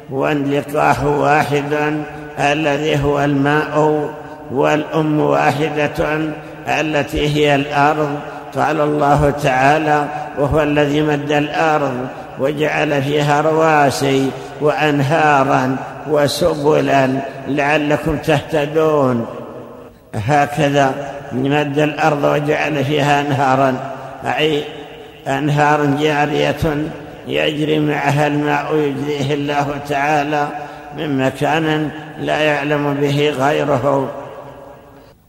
واللقاح واحد الذي هو الماء والأم واحدة التي هي الأرض. قال الله تعالى وهو الذي مد الأرض وجعل فيها رواسي وأنهارا وسبلا لعلكم تهتدون. هكذا مد الأرض وجعل فيها أنهارا. أي أنهار جارية يجري معها الماء يجريه الله تعالى من مكان لا يعلم به غيره.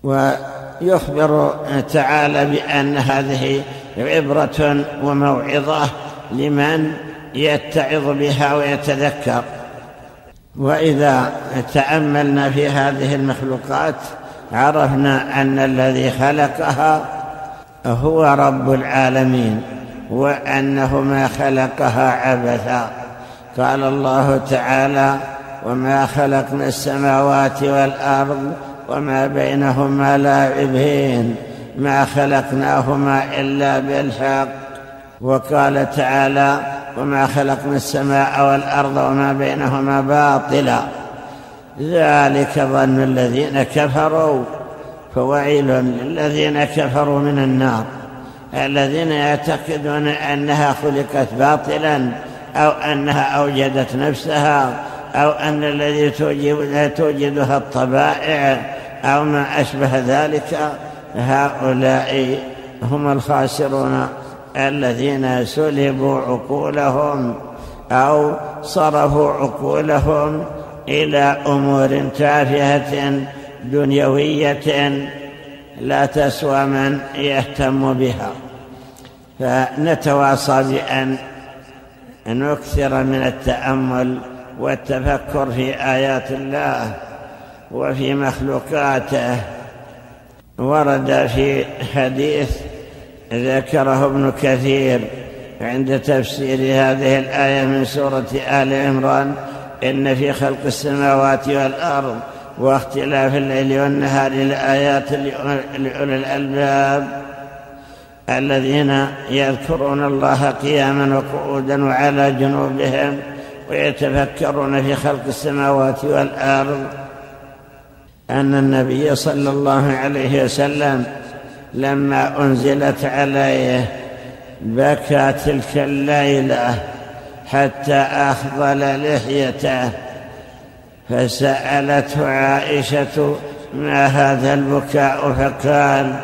ويخبر تعالى بأن هذه عبرة وموعظة لمن يتعظ بها ويتذكر. وإذا تأملنا في هذه المخلوقات عرفنا أن الذي خلقها هو رب العالمين وأنه ما خلقها عبثا. قال الله تعالى وما خلقنا السماوات والأرض وما بينهما لاعبين. ما خلقناهما إلا بالحق. وقال تعالى وما خلقنا السماء والأرض وما بينهما باطلا. ذلك ظن الذين كفروا. فويل للذين كفروا من النار. الذين يعتقدون أنها خلقت باطلا أو أنها أوجدت نفسها. أو أن الذي توجد توجدها الطبائع أو ما أشبه ذلك هؤلاء هم الخاسرون الذين سلبوا عقولهم أو صرفوا عقولهم إلى أمور تافهة دنيوية لا تسوى من يهتم بها. فنتواصى بأن نكثر من التأمل والتفكر في آيات الله وفي مخلوقاته. ورد في حديث ذكره ابن كثير عند تفسير هذه الآية من سورة آل عمران إن في خلق السماوات والأرض واختلاف الليل والنهار لآيات لأولي الألباب الذين يذكرون الله قياما وقعودا وعلى جنوبهم. ويتفكرون في خلق السماوات والأرض أن النبي صلى الله عليه وسلم لما أنزلت عليه بكى تلك الليلة حتى أخضل لحيته فسألته عائشة ما هذا البكاء؟ فقال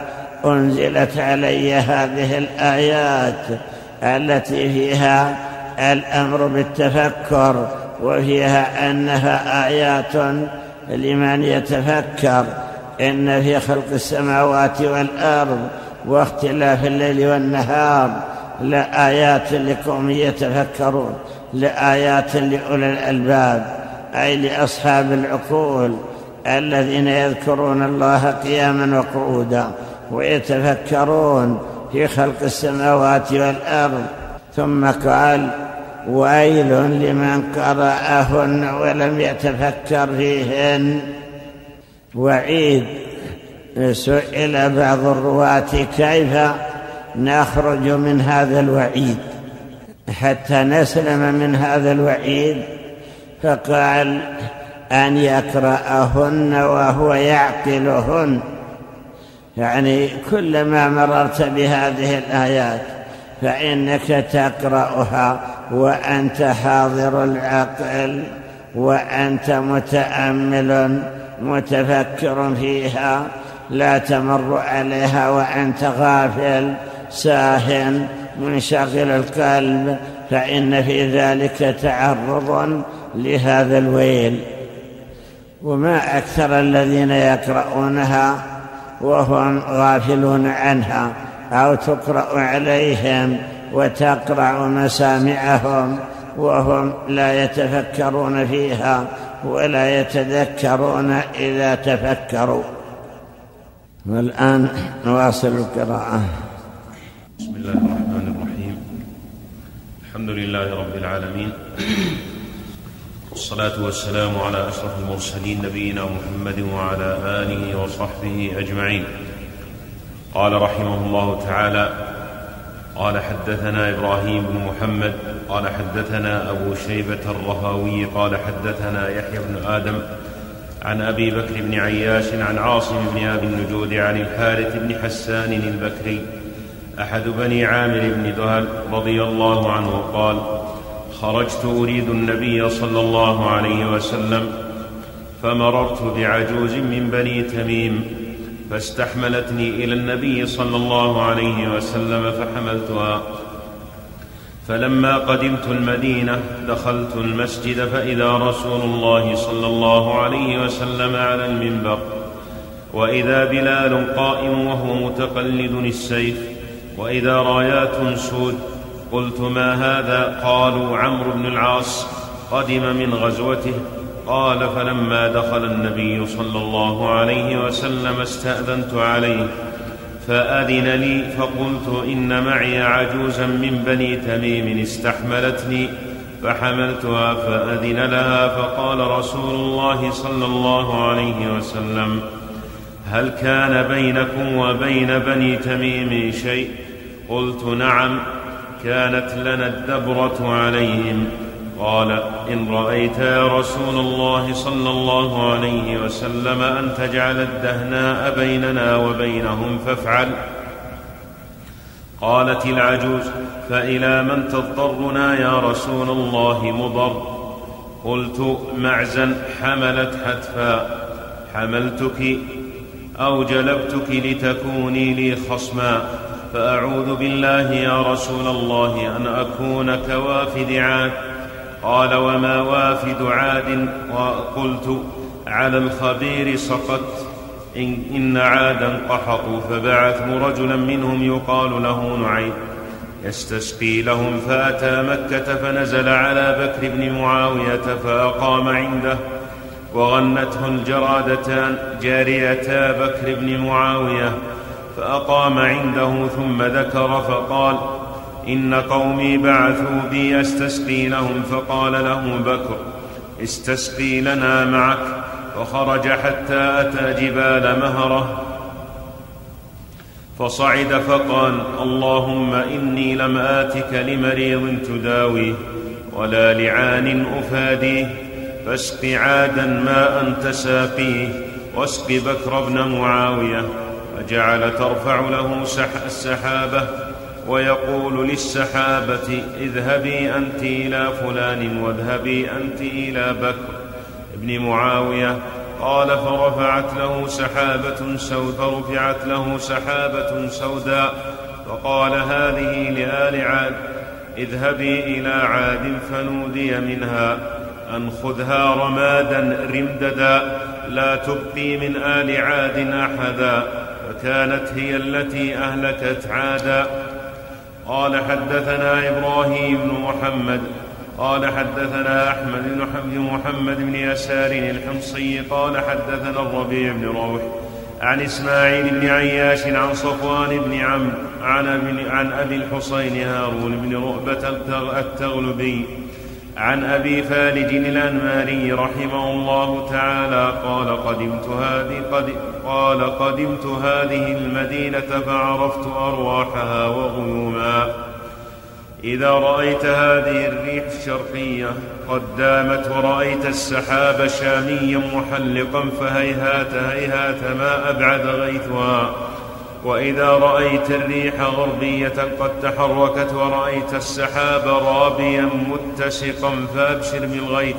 أنزلت علي هذه الآيات التي فيها الأمر بالتفكر وفيها أنها آيات لمن يتفكر. إن في خلق السماوات والأرض واختلاف الليل والنهار. لآيات لقوم يتفكرون لآيات لأولي الألباب أي لأصحاب العقول الذين يذكرون الله قياما وقعودا ويتفكرون في خلق السماوات والأرض. ثم قال ويل لمن قرأهن ولم يتفكر فيهن. وعيد سئل بعض الرواة كيف نخرج من هذا الوعيد. حتى نسلم من هذا الوعيد فقال أن يقرأهن وهو يعقلهن. يعني كلما مررت بهذه الآيات فإنك تقرأها وأنت حاضر العقل وأنت متأمل متفكر فيها. لا تمر عليها وأنت غافل ساهن منشغل القلب. فإن في ذلك تعرض لهذا الويل. وما أكثر الذين يقرؤونها وهم غافلون عنها. أو تقرأ عليهم وتقرع مسامعهم وهم لا يتفكرون فيها ولا يتذكرون إذا تفكروا. والآن نواصل القراءة. بسم الله الرحمن الرحيم. الحمد لله رب العالمين. والصلاة والسلام على أشرف المرسلين نبينا محمد وعلى آله وصحبه أجمعين. قال رحمه الله تعالى قال حدثنا إبراهيم بن محمد قال حدثنا أبو شيبة الرهاوي قال حدثنا يحيى بن آدم عن أبي بكر بن عياش عن عاصم بن أبي النجود عن الحارث بن حسان البكري أحد بني عامر بن دهل رضي الله عنه قال خرجت أريد النبي صلى الله عليه وسلم فمررت بعجوز من بني تميم فاستحملتني إلى النبي صلى الله عليه وسلم فحملتها. فلما قدمت المدينة دخلت المسجد فإذا رسول الله صلى الله عليه وسلم على المنبر وإذا بلال قائم وهو متقلد السيف وإذا رايات سود قلت ما هذا؟ قالوا عمرو بن العاص قدم من غزوته. قال فلما دخل النبي صلى الله عليه وسلم استأذنت عليه فأذن لي فقلت إن معي عجوزا من بني تميم استحملتني فحملتها فأذن لها فقال رسول الله صلى الله عليه وسلم هل كان بينكم وبين بني تميم شيء؟ قلت نعم كانت لنا الدبرة عليهم. قال إن رأيت يا رسول الله صلى الله عليه وسلم أن تجعل الدهناء بيننا وبينهم فافعل. قالت العجوز فإلى من تضطرنا يا رسول الله مضر؟ قلت معزا حملت حتفا. حملتك أو جلبتك لتكوني لي خصما. فأعوذ بالله يا رسول الله أن أكون كوافد عاد قال وما وافد عاد وقلت على الخبير سقط. إن, إن عادا قحطوا فبعثوا رجلا منهم يقال له نعيم. يستسقي لهم فأتى مكة فنزل على بكر بن معاوية فأقام عنده. وغنته الجرادتان جاريتا بكر بن معاوية فأقام عنده ثم ذكر فقال إن قومي بعثوا بي أستسقي لهم فقال له بكر استسقي لنا معك فخرج حتى أتى جبال مهرة فصعد فقال اللهم إني لم آتك لمريض تداويه ولا لعان أفاديه فاسق عادا ما أنت ساقيه واسق بكر بن معاوية فجعل ترفع له السحابة ويقول للسحابة اذهبي أنت إلى فلان واذهبي أنت إلى بكر. ابن معاوية قال فرفعت له سحابة سود فرفعت له سحابة سوداء فقال هذه لآل عاد. اذهبي إلى عاد فنودي منها أن خذها رمادا رمددا لا تبقي من آل عاد أحدا فكانت هي التي أهلكت عادا. قال حدثنا إبراهيم بن محمد قال حدثنا أحمد بن محمد بن يسار الحمصي قال حدثنا الربيع بن روح عن إسماعيل بن عياش عن صفوان بن عمرو عن, عن أبي الحصين هارون بن رؤبة التغلبي عن أبي فالج الأنماري رحمه الله تعالى قال قدمت هذه قد قال قدمت هذه المدينة فعرفت أرواحها وغيوما. إذا رأيت هذه الريح الشرقية قد دامت ورأيت السحاب شاميا محلقا فهيهات هيهات ما أبعد غيثها. وإذا رأيت الريح غربية قد تحركت ورأيت السحاب رابيا متسقا فأبشر بالغيث.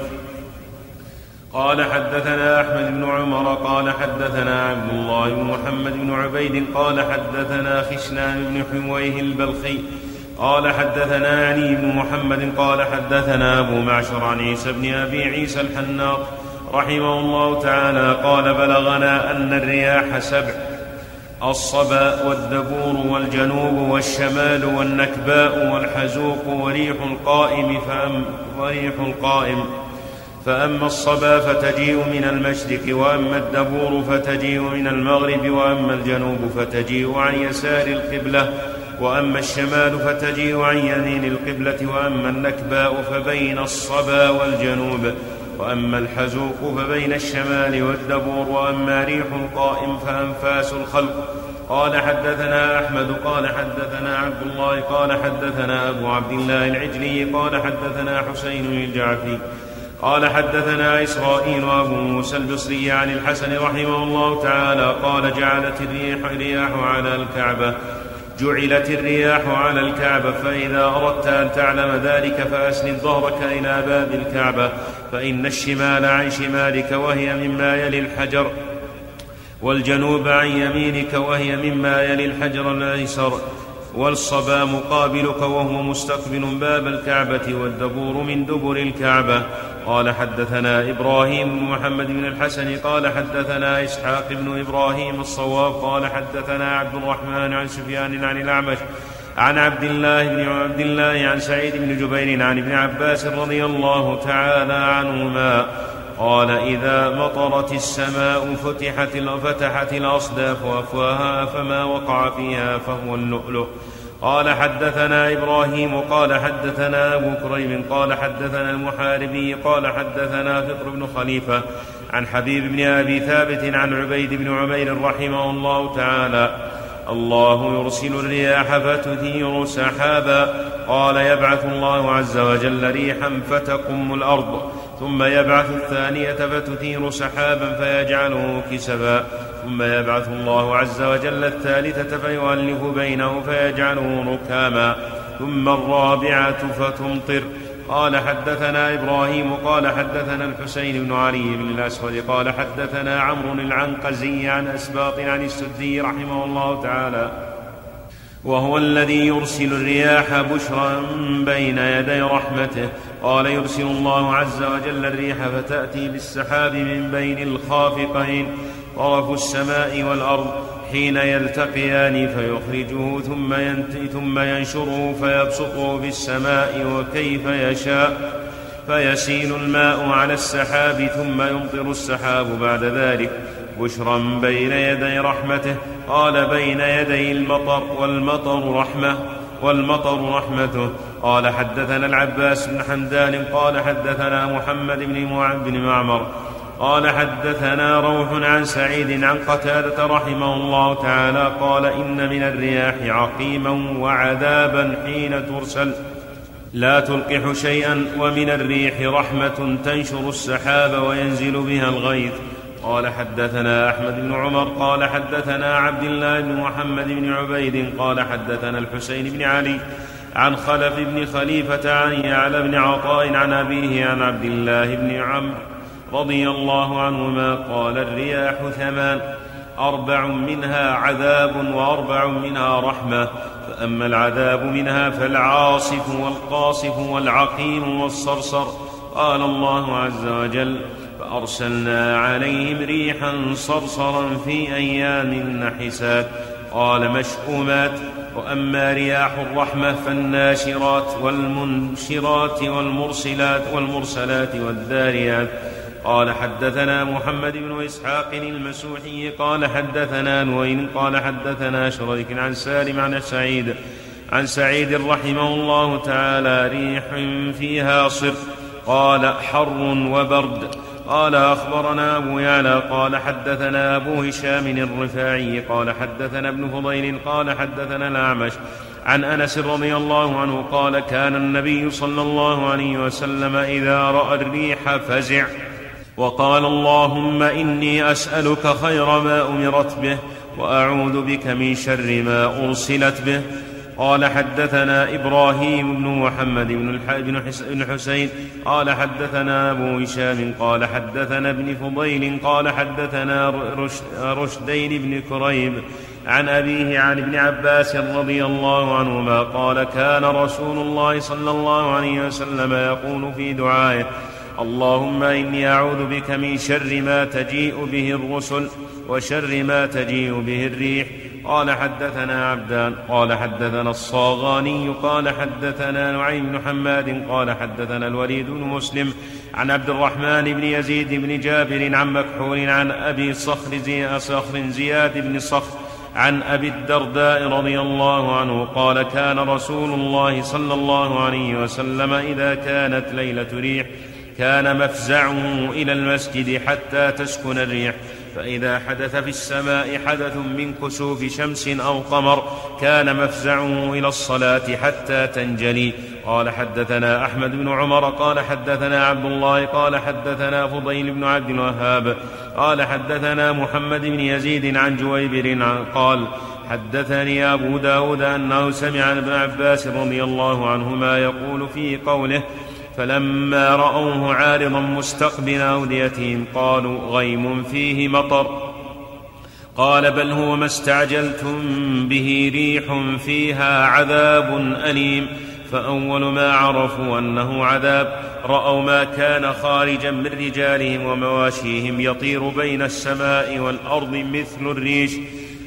قال حدثنا أحمد بن عمر قال حدثنا عبد الله بن محمد بن عبيد قال حدثنا خشنان بن حويه البلخي قال حدثنا علي بن محمد قال حدثنا أبو معشر عن عيسى بن أبي عيسى الحناط رحمه الله تعالى قال بلغنا أن الرياح سبع. الصبا والدبور والجنوب والشمال والنكباء والحزوق وريح القائم فأم وريح القائم. فأما الصبا فتجيء من المشرق وأما الدبور فتجيء من المغرب وأما الجنوب فتجيء عن يسار القبلة وأما الشمال فتجيء عن يمين القبلة وأما النكباء فبين الصبا والجنوب. وأما الحزوق فبين الشمال والدبور وأما ريح القائم فأنفاس الخلق. قال حدثنا أحمد قال حدثنا عبد الله قال حدثنا أبو عبد الله العجلي قال حدثنا حسين الجعفي. قال حدثنا إسرائيل وأبو موسى البصري عن الحسن رحمه الله تعالى قال جعلت الريح رياح على الكعبة. جعلت الرياح على الكعبة فإذا أردت أن تعلم ذلك فأسند ظهرك إلى باب الكعبة فإن الشمال عن شمالك وهي مما يلي الحجر والجنوب عن يمينك وهي مما يلي الحجر الأيسر. والصبا مقابلك وهو مستقبل باب الكعبة والدبور من دبر الكعبة. قال حدثنا إبراهيم بن محمد بن الحسن قال حدثنا إسحاق بن إبراهيم الصواب قال حدثنا عبد الرحمن عن سفيان عن الأعمش عن عبد الله بن عبد الله عن سعيد بن جبير عن ابن عباس رضي الله تعالى عنهما قال إذا مطرت السماء فتحت فتحت الأصداف أفواها فما وقع فيها فهو اللؤلؤ. قال حدثنا إبراهيم قال حدثنا أبو كريم قال حدثنا المحاربي قال حدثنا فطر بن خليفة عن حبيب بن أبي ثابت عن عبيد بن عمير رحمه الله تعالى. الله يرسل الرياح فتثير سحابا. قال يبعث الله عز وجل ريحا فتقم الأرض. ثم يبعث الثانية فتثير سحابا فيجعله كسبا. ثم يبعث الله عز وجل الثالثة فيؤلف بينه فيجعله ركاما. ثم الرابعة فتمطر. قال حدثنا إبراهيم قال حدثنا الحسين بن علي بن الأسود قال حدثنا عمرو العنقزي عن أسباط عن السدي رحمه الله تعالى. وهو الذي يرسل الرياح بشرا بين يدي رحمته. قال يرسل الله عز وجل الريح فتأتي بالسحاب من بين الخافقين. طرف السماء والأرض حين يلتقيان فيخرجه ثم, ثم ينشره فيبسطه في السماء وكيف يشاء. فيسيل الماء على السحاب ثم يمطر السحاب بعد ذلك بشرا بين يدي رحمته. قال بين يدي المطر والمطر رحمة والمطر رحمته. قال حدثنا العباس بن حمدان قال حدثنا محمد بن معمر قال حدثنا روح عن سعيد عن قتادة رحمه الله تعالى قال إن من الرياح عقيما وعذابا حين ترسل. لا تلقح شيئا ومن الريح رحمة تنشر السحاب وينزل بها الغيث. قال حدثنا أحمد بن عمر قال حدثنا عبد الله بن محمد بن عبيد قال حدثنا الحسين بن علي عن خلف بن خليفة عن يعلى بن عطاء عن أبيه عن عبد الله بن عمرو رضي الله عنهما قال الرياح ثمان أربع منها عذاب وأربع منها رحمة فأما العذاب منها فالعاصف والقاصف والعقيم والصرصر قال الله عز وجل فأرسلنا عليهم ريحا صرصرا في أيام نحسات قال مشؤومات وأما رياح الرحمة فالناشرات والمنشرات والمرسلات والمرسلات والذاريات. قال حدثنا محمد بن إسحاق المسوحي قال حدثنا نوين قال حدثنا شريك عن سالم عن سعيد عن سعيد رحمه الله تعالى ريح فيها صر. قال حر وبرد. قال أخبرنا أبو يعلى قال حدثنا أبو هشام الرفاعي قال حدثنا ابن فضيل قال حدثنا الأعمش عن أنس رضي الله عنه قال كان النبي صلى الله عليه وسلم إذا رأى الريح فزع وقال اللهم إني أسألك خير ما أمرت به وأعوذ بك من شر ما أرسلت به قال حدثنا إبراهيم بن محمد بن حسين قال حدثنا أبو هشام قال حدثنا ابن فضيل قال حدثنا رشدين بن كريب عن أبيه عن ابن عباس رضي الله عنهما قال كان رسول الله صلى الله عليه وسلم يقول في دعائه اللهم إني أعوذ بك من شر ما تجيء به الرسل وشر ما تجيء به الريح قال حدثنا عبدان قال حدثنا الصاغاني قال حدثنا نعيم بن حماد قال حدثنا الوليد بن مسلم عن عبد الرحمن بن يزيد بن جابر عن مكحول عن أبي صخر, زي صخر زياد بن صخر عن أبي الدرداء رضي الله عنه قال كان رسول الله صلى الله عليه وسلم إذا كانت ليلة ريح كان مفزعه إلى المسجد حتى تسكن الريح فإذا حدث في السماء حدث من كسوف شمس أو قمر كان مفزعه إلى الصلاة حتى تنجلي. قال حدثنا أحمد بن عمر قال حدثنا عبد الله قال حدثنا فضيل بن عبد الوهاب قال حدثنا محمد بن يزيد عن جويبر قال حدثني أبو داود أنه سمع ابن عباس رضي الله عنهما يقول في قوله فلما رأوه عارضا مستقبل أوديتهم قالوا غيم فيه مطر. قال بل هو ما استعجلتم به ريح فيها عذاب أليم. فأول ما عرفوا أنه عذاب رأوا ما كان خارجا من رجالهم ومواشيهم يطير بين السماء والأرض مثل الريش.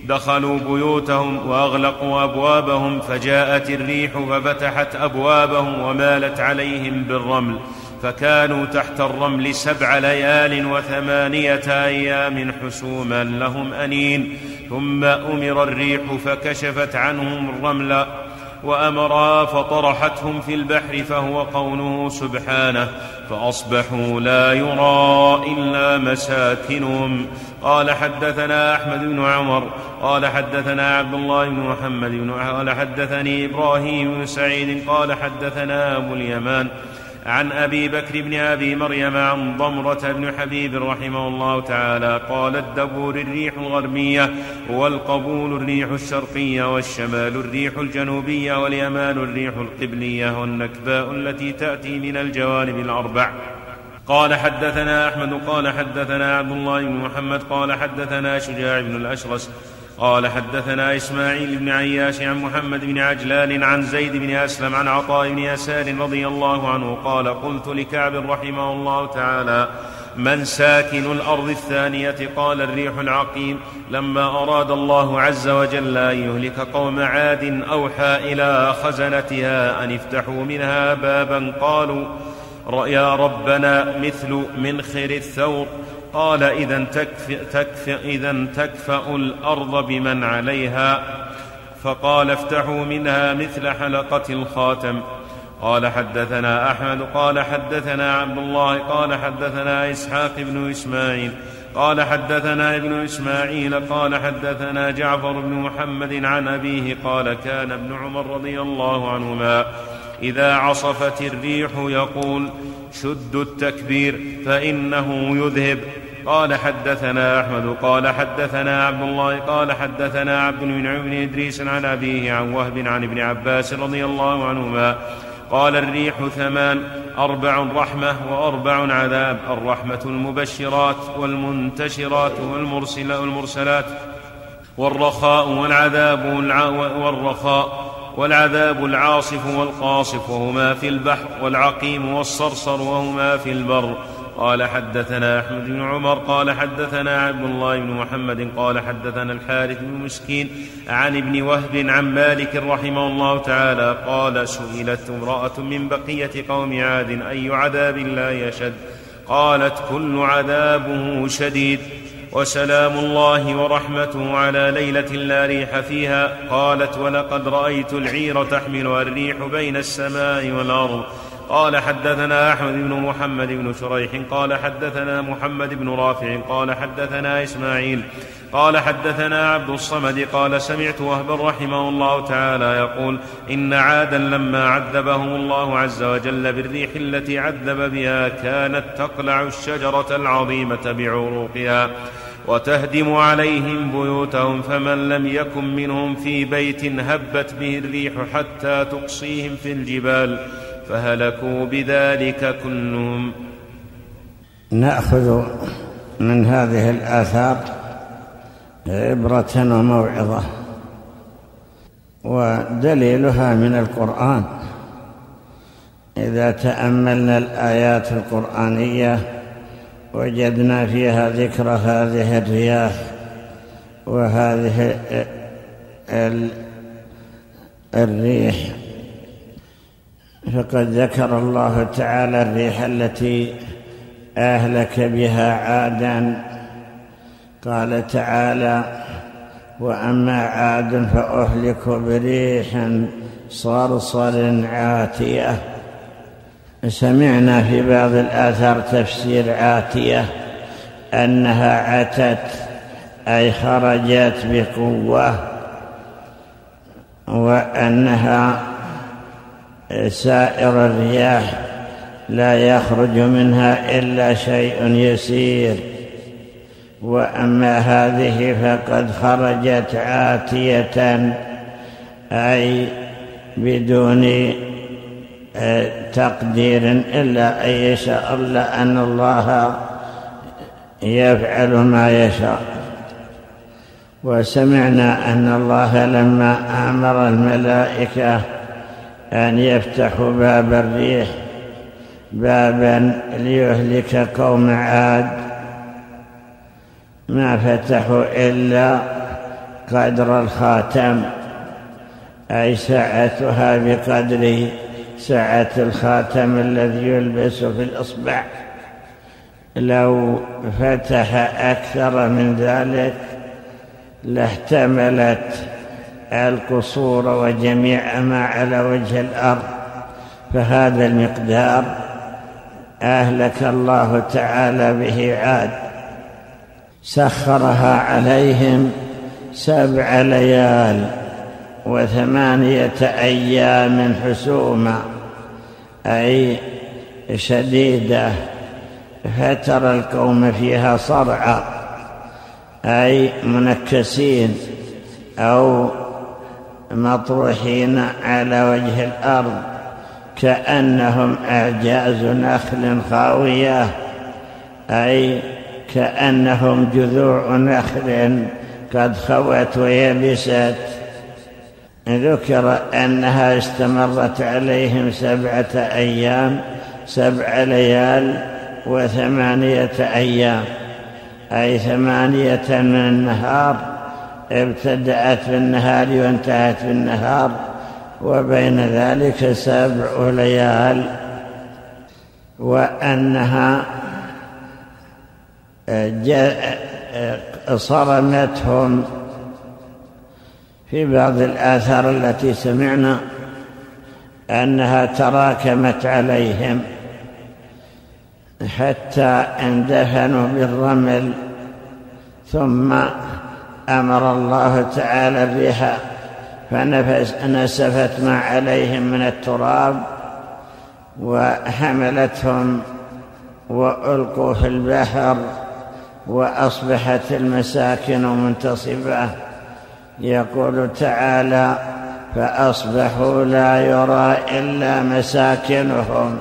دخلوا بيوتهم وأغلقوا أبوابهم فجاءت الريح ففتحت أبوابهم ومالت عليهم بالرمل فكانوا تحت الرمل سبع ليال وثمانية أيام حسوما لهم أنين. ثم أمر الريح فكشفت عنهم الرمل وامرا فطرحتهم في البحر فهو قوله سبحانه فأصبحوا لا يرى إلا مساكنهم. قال حدثنا أحمد بن عمر قال حدثنا عبد الله بن محمد بن قال حدثني إبراهيم بن سعيد قال حدثنا أبو اليمان عن أبي بكر بن أبي مريم عن ضمرة بن حبيب رحمه الله تعالى قال الدبور الريح الغربية والقبول الريح الشرقية والشمال الريح الجنوبية واليمان الريح القبلية والنكباء التي تأتي من الجوانب الأربع. قال حدثنا أحمد قال حدثنا عبد الله بن محمد قال حدثنا شجاع بن الأشرس قال حدثنا إسماعيل بن عياش عن محمد بن عجلان عن زيد بن أسلم عن عطاء بن يسار رضي الله عنه قال قلت لكعب رحمه الله تعالى من ساكن الأرض الثانية؟ قال الريح العقيم لما أراد الله عز وجل أن يهلك قوم عاد أوحى إلى خزنتها أن افتحوا منها بابا قالوا يا ربنا مثل منخر الثور قال إذا تكفئ, تكفئ, إذا تكفأ الأرض بمن عليها. فقال افتحوا منها مثل حلقة الخاتم. قال حدثنا أحمد قال حدثنا عبد الله قال حدثنا إسحاق بن إسماعيل قال حدثنا ابن إسماعيل قال حدثنا جعفر بن محمد عن أبيه قال كان ابن عمر رضي الله عنهما. إذا عصفت الريح يقول شدوا التكبير فإنه يذهب. قال حدثنا أحمد قال حدثنا عبد الله قال حدثنا عبد بن بن إدريس عن أبيه عن وهب عن ابن عباس رضي الله عنهما. قال الريح ثمان أربع رحمة وأربع عذاب الرحمة المبشرات والمنتشرات والمرسلات والرخاء والعذاب والرخاء. والعذاب العاصف والقاصف وهما في البحر والعقيم والصرصر وهما في البر. قال حدثنا أحمد بن عمر قال حدثنا عبد الله بن محمد قال حدثنا الحارث بن مسكين عن ابن وهب عن مالك رحمه الله تعالى قال سئلت امرأة من بقية قوم عاد أي عذاب لا يشد قالت كل عذابه شديد. وسلام الله ورحمته على ليلة لا ريح فيها. قالت ولقد رأيت العير تحملها الريح بين السماء والأرض. قال حدثنا أحمد بن محمد بن شريح. قال حدثنا محمد بن رافع. قال حدثنا إسماعيل. قال حدثنا عبد الصمد. قال سمعت وهبا رحمه الله تعالى يقول إن عادا لما عذبهم الله عز وجل بالريح التي عذب بها كانت تقلع الشجرة العظيمة بعروقها. وتهدم عليهم بيوتهم فمن لم يكن منهم في بيت هبت به الريح حتى تقصيهم في الجبال فهلكوا بذلك كلهم. نأخذ من هذه الآثار عبرة وموعظة ودليلها من القرآن. إذا تأملنا الآيات القرآنية وجدنا فيها ذكر هذه الرياح وهذه الريح. فقد ذكر الله تعالى الريح التي آهلك بها عادا. قال تعالى وأما عاد فاهلكوا بريح صرصر عاتية. سمعنا في بعض الآثار تفسير عاتيه أنها عتت أي خرجت بقوة وأنها سائر الرياح لا يخرج منها إلا شيء يسير. وأما هذه فقد خرجت عاتيه أي بدون تقدير إلا أن يشاء الله أن الله يفعل ما يشاء. وسمعنا أن الله لما أمر الملائكة أن يفتحوا باب الريح بابا ليهلك قوم عاد. ما فتحوا إلا قدر الخاتم أي سعتها بقدر سعة الخاتم الذي يلبس في الإصبع. لو فتح أكثر من ذلك لاحتملت القصور وجميع ما على وجه الأرض. فهذا المقدار أهلك الله تعالى به عاد. سخرها عليهم سبع ليال وثمانية أيام حسوما. أي شديدة فترى القوم فيها صرعى أي منكسين أو مطروحين على وجه الأرض كأنهم أعجاز نخل خاوية أي كأنهم جذوع نخل قد خوت ويبست. ذكر أنها استمرت عليهم سبعة أيام سبع ليال وثمانية أيام. أي ثمانية من النهار ابتدأت في النهار وانتهت في النهار وبين ذلك سبع ليال. وأنها صرمتهم في بعض الآثار التي سمعنا أنها تراكمت عليهم حتى اندفنوا بالرمل ثم أمر الله تعالى الريح فنسفت ما عليهم من التراب وحملتهم وألقوا في البحر وأصبحت المساكن منتصبه يقول تعالى فأصبحوا لا يرى إلا مساكنهم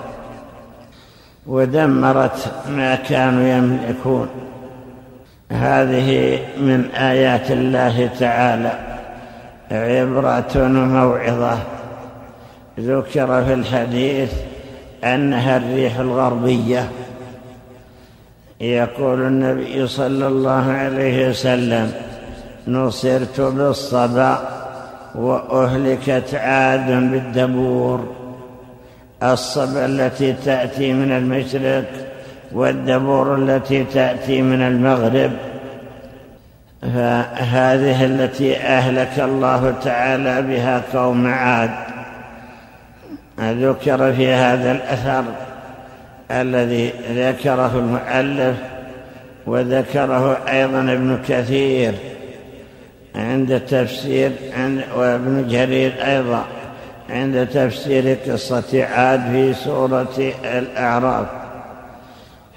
ودمرت ما كانوا يملكون. هذه من آيات الله تعالى. عبرة وموعظة ذكر في الحديث أنها الريح الغربية. يقول النبي صلى الله عليه وسلم نصرت بالصبا وأهلكت عاد بالدبور. الصبا التي تأتي من المشرق والدبور التي تأتي من المغرب. فهذه التي أهلك الله تعالى بها قوم عاد. ذكر في هذا الأثر الذي ذكره المؤلف وذكره أيضا ابن كثير. عند تفسير وابن جرير أيضا عند تفسير قصة عاد في سورة الأعراف.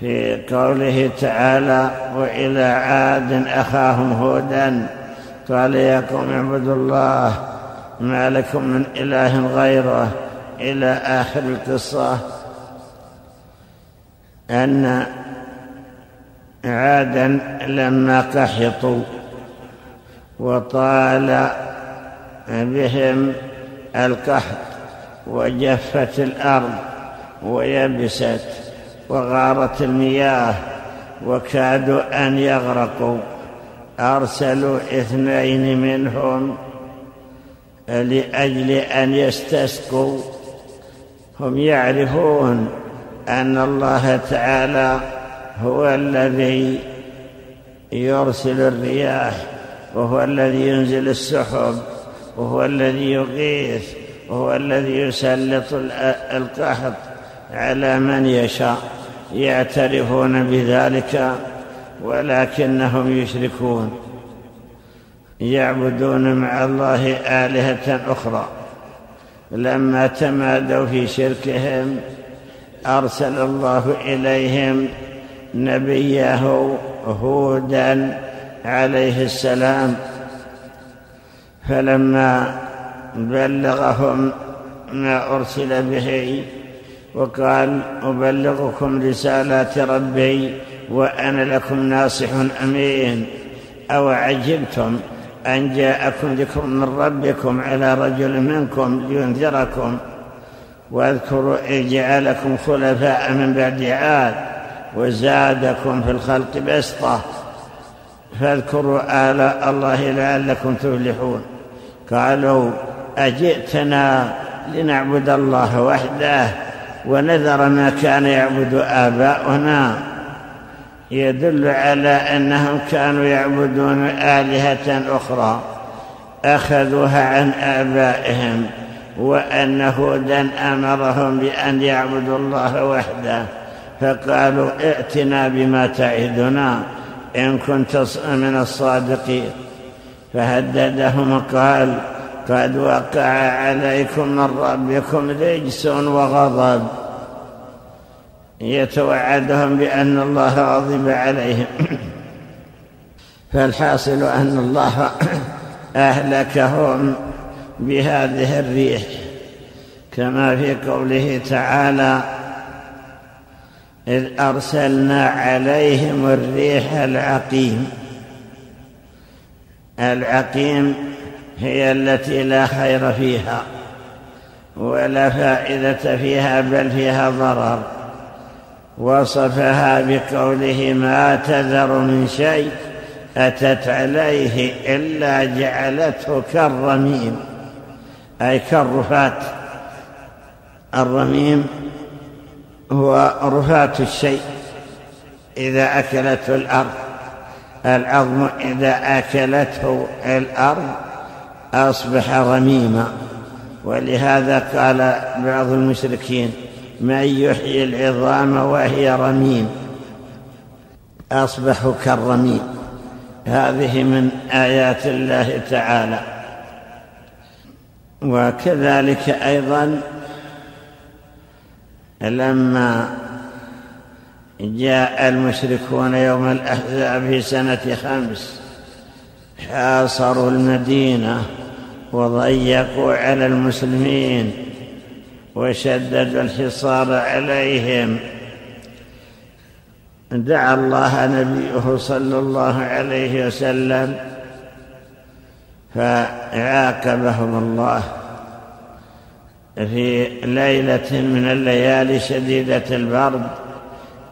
في قوله تعالى وإلى عاد أخاهم هودا قال يا قوم اعبدوا الله ما لكم من إله غيره. إلى آخر القصة أن عادا لما قحطوا وطال بهم القحط وجفت الأرض ويبست وغارت المياه وكادوا أن يغرقوا. أرسلوا اثنين منهم لأجل أن يستسقوا. هم يعرفون أن الله تعالى هو الذي يرسل الرياح وهو الذي ينزل السحب وهو الذي يغيث وهو الذي يسلط القحط على من يشاء يعترفون بذلك ولكنهم يشركون. يعبدون مع الله آلهة أخرى. لما تمادوا في شركهم أرسل الله إليهم نبيه هودا عليه السلام فلما بلغهم ما أرسل به وقال أبلغكم رسالات ربي وأنا لكم ناصح أمين أو عجبتم أن جاءكم ذكر من ربكم على رجل منكم لينذركم؟ واذكروا إذ جعلكم خلفاء من بعد عاد وزادكم في الخلق بسطة. فاذكروا آلاء الله لعلكم تفلحون. قالوا أجئتنا لنعبد الله وحده ونذر ما كان يعبد آباؤنا. يدل على أنهم كانوا يعبدون آلهة أخرى أخذوها عن آبائهم وأن هودا أمرهم بأن يعبدوا الله وحده. فقالوا ائتنا بما تعدنا. إن كنت من الصادقين. فهددهم وقال قد وقع عليكم من ربكم رجس وغضب. يتوعدهم بأن الله غضب عليهم. فالحاصل أن الله أهلكهم بهذه الريح. كما في قوله تعالى إذ أرسلنا عليهم الريح العقيم. العقيم هي التي لا خير فيها ولا فائدة فيها بل فيها ضرر. وصفها بقوله ما تذر من شيء أتت عليه إلا جعلته كالرميم. أي كالرفات. الرميم هو رفات الشيء إذا أكلته الأرض. العظم إذا أكلته الأرض أصبح رميما ولهذا قال بعض المشركين من يحيي العظام وهي رميم أصبحوا كالرميم. هذه من آيات الله تعالى. وكذلك أيضا لما جاء المشركون يوم الأحزاب في سنة خمس حاصروا المدينة وضيقوا على المسلمين وشددوا الحصار عليهم. دعا الله نبيه صلى الله عليه وسلم فعاقبهم الله. في ليلة من الليالي شديدة البرد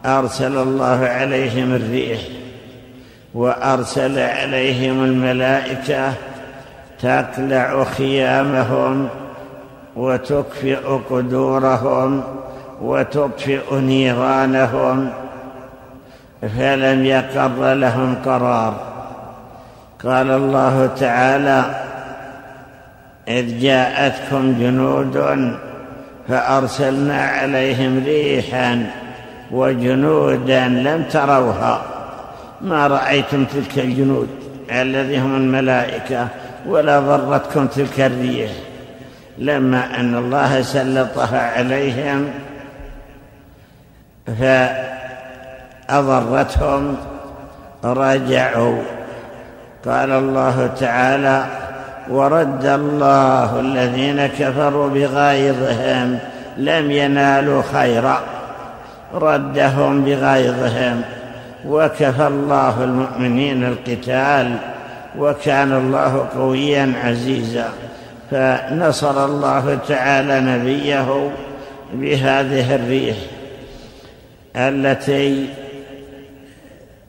أرسل الله عليهم الريح وأرسل عليهم الملائكة تقلع خيامهم وتكفئ قدورهم وتطفئ نيرانهم فلم يقر لهم قرار. قال الله تعالى إذ جاءتكم جنود فأرسلنا عليهم ريحا وجنودا لم تروها. ما رأيتم تلك الجنود الذي هم الملائكة ولا ضرتكم تلك الريح؟ لما أن الله سلطها عليهم فأضرتهم. رجعوا قال الله تعالى ورد الله الذين كفروا بغيظهم لم ينالوا خيرا. ردهم بغيظهم. وكفى الله المؤمنين القتال. وكان الله قويا عزيزا. فنصر الله تعالى نبيه بهذه الريح التي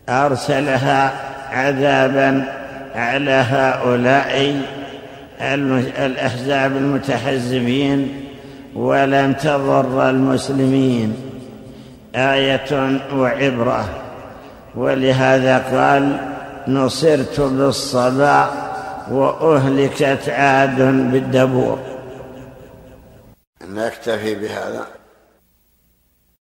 أرسلها عذابا على هؤلاء الأحزاب المتحزبين ولم تضر المسلمين آية وعبرة. ولهذا قال نصرت بالصبا وأهلكت عاد بالدبور. نكتفي بهذا.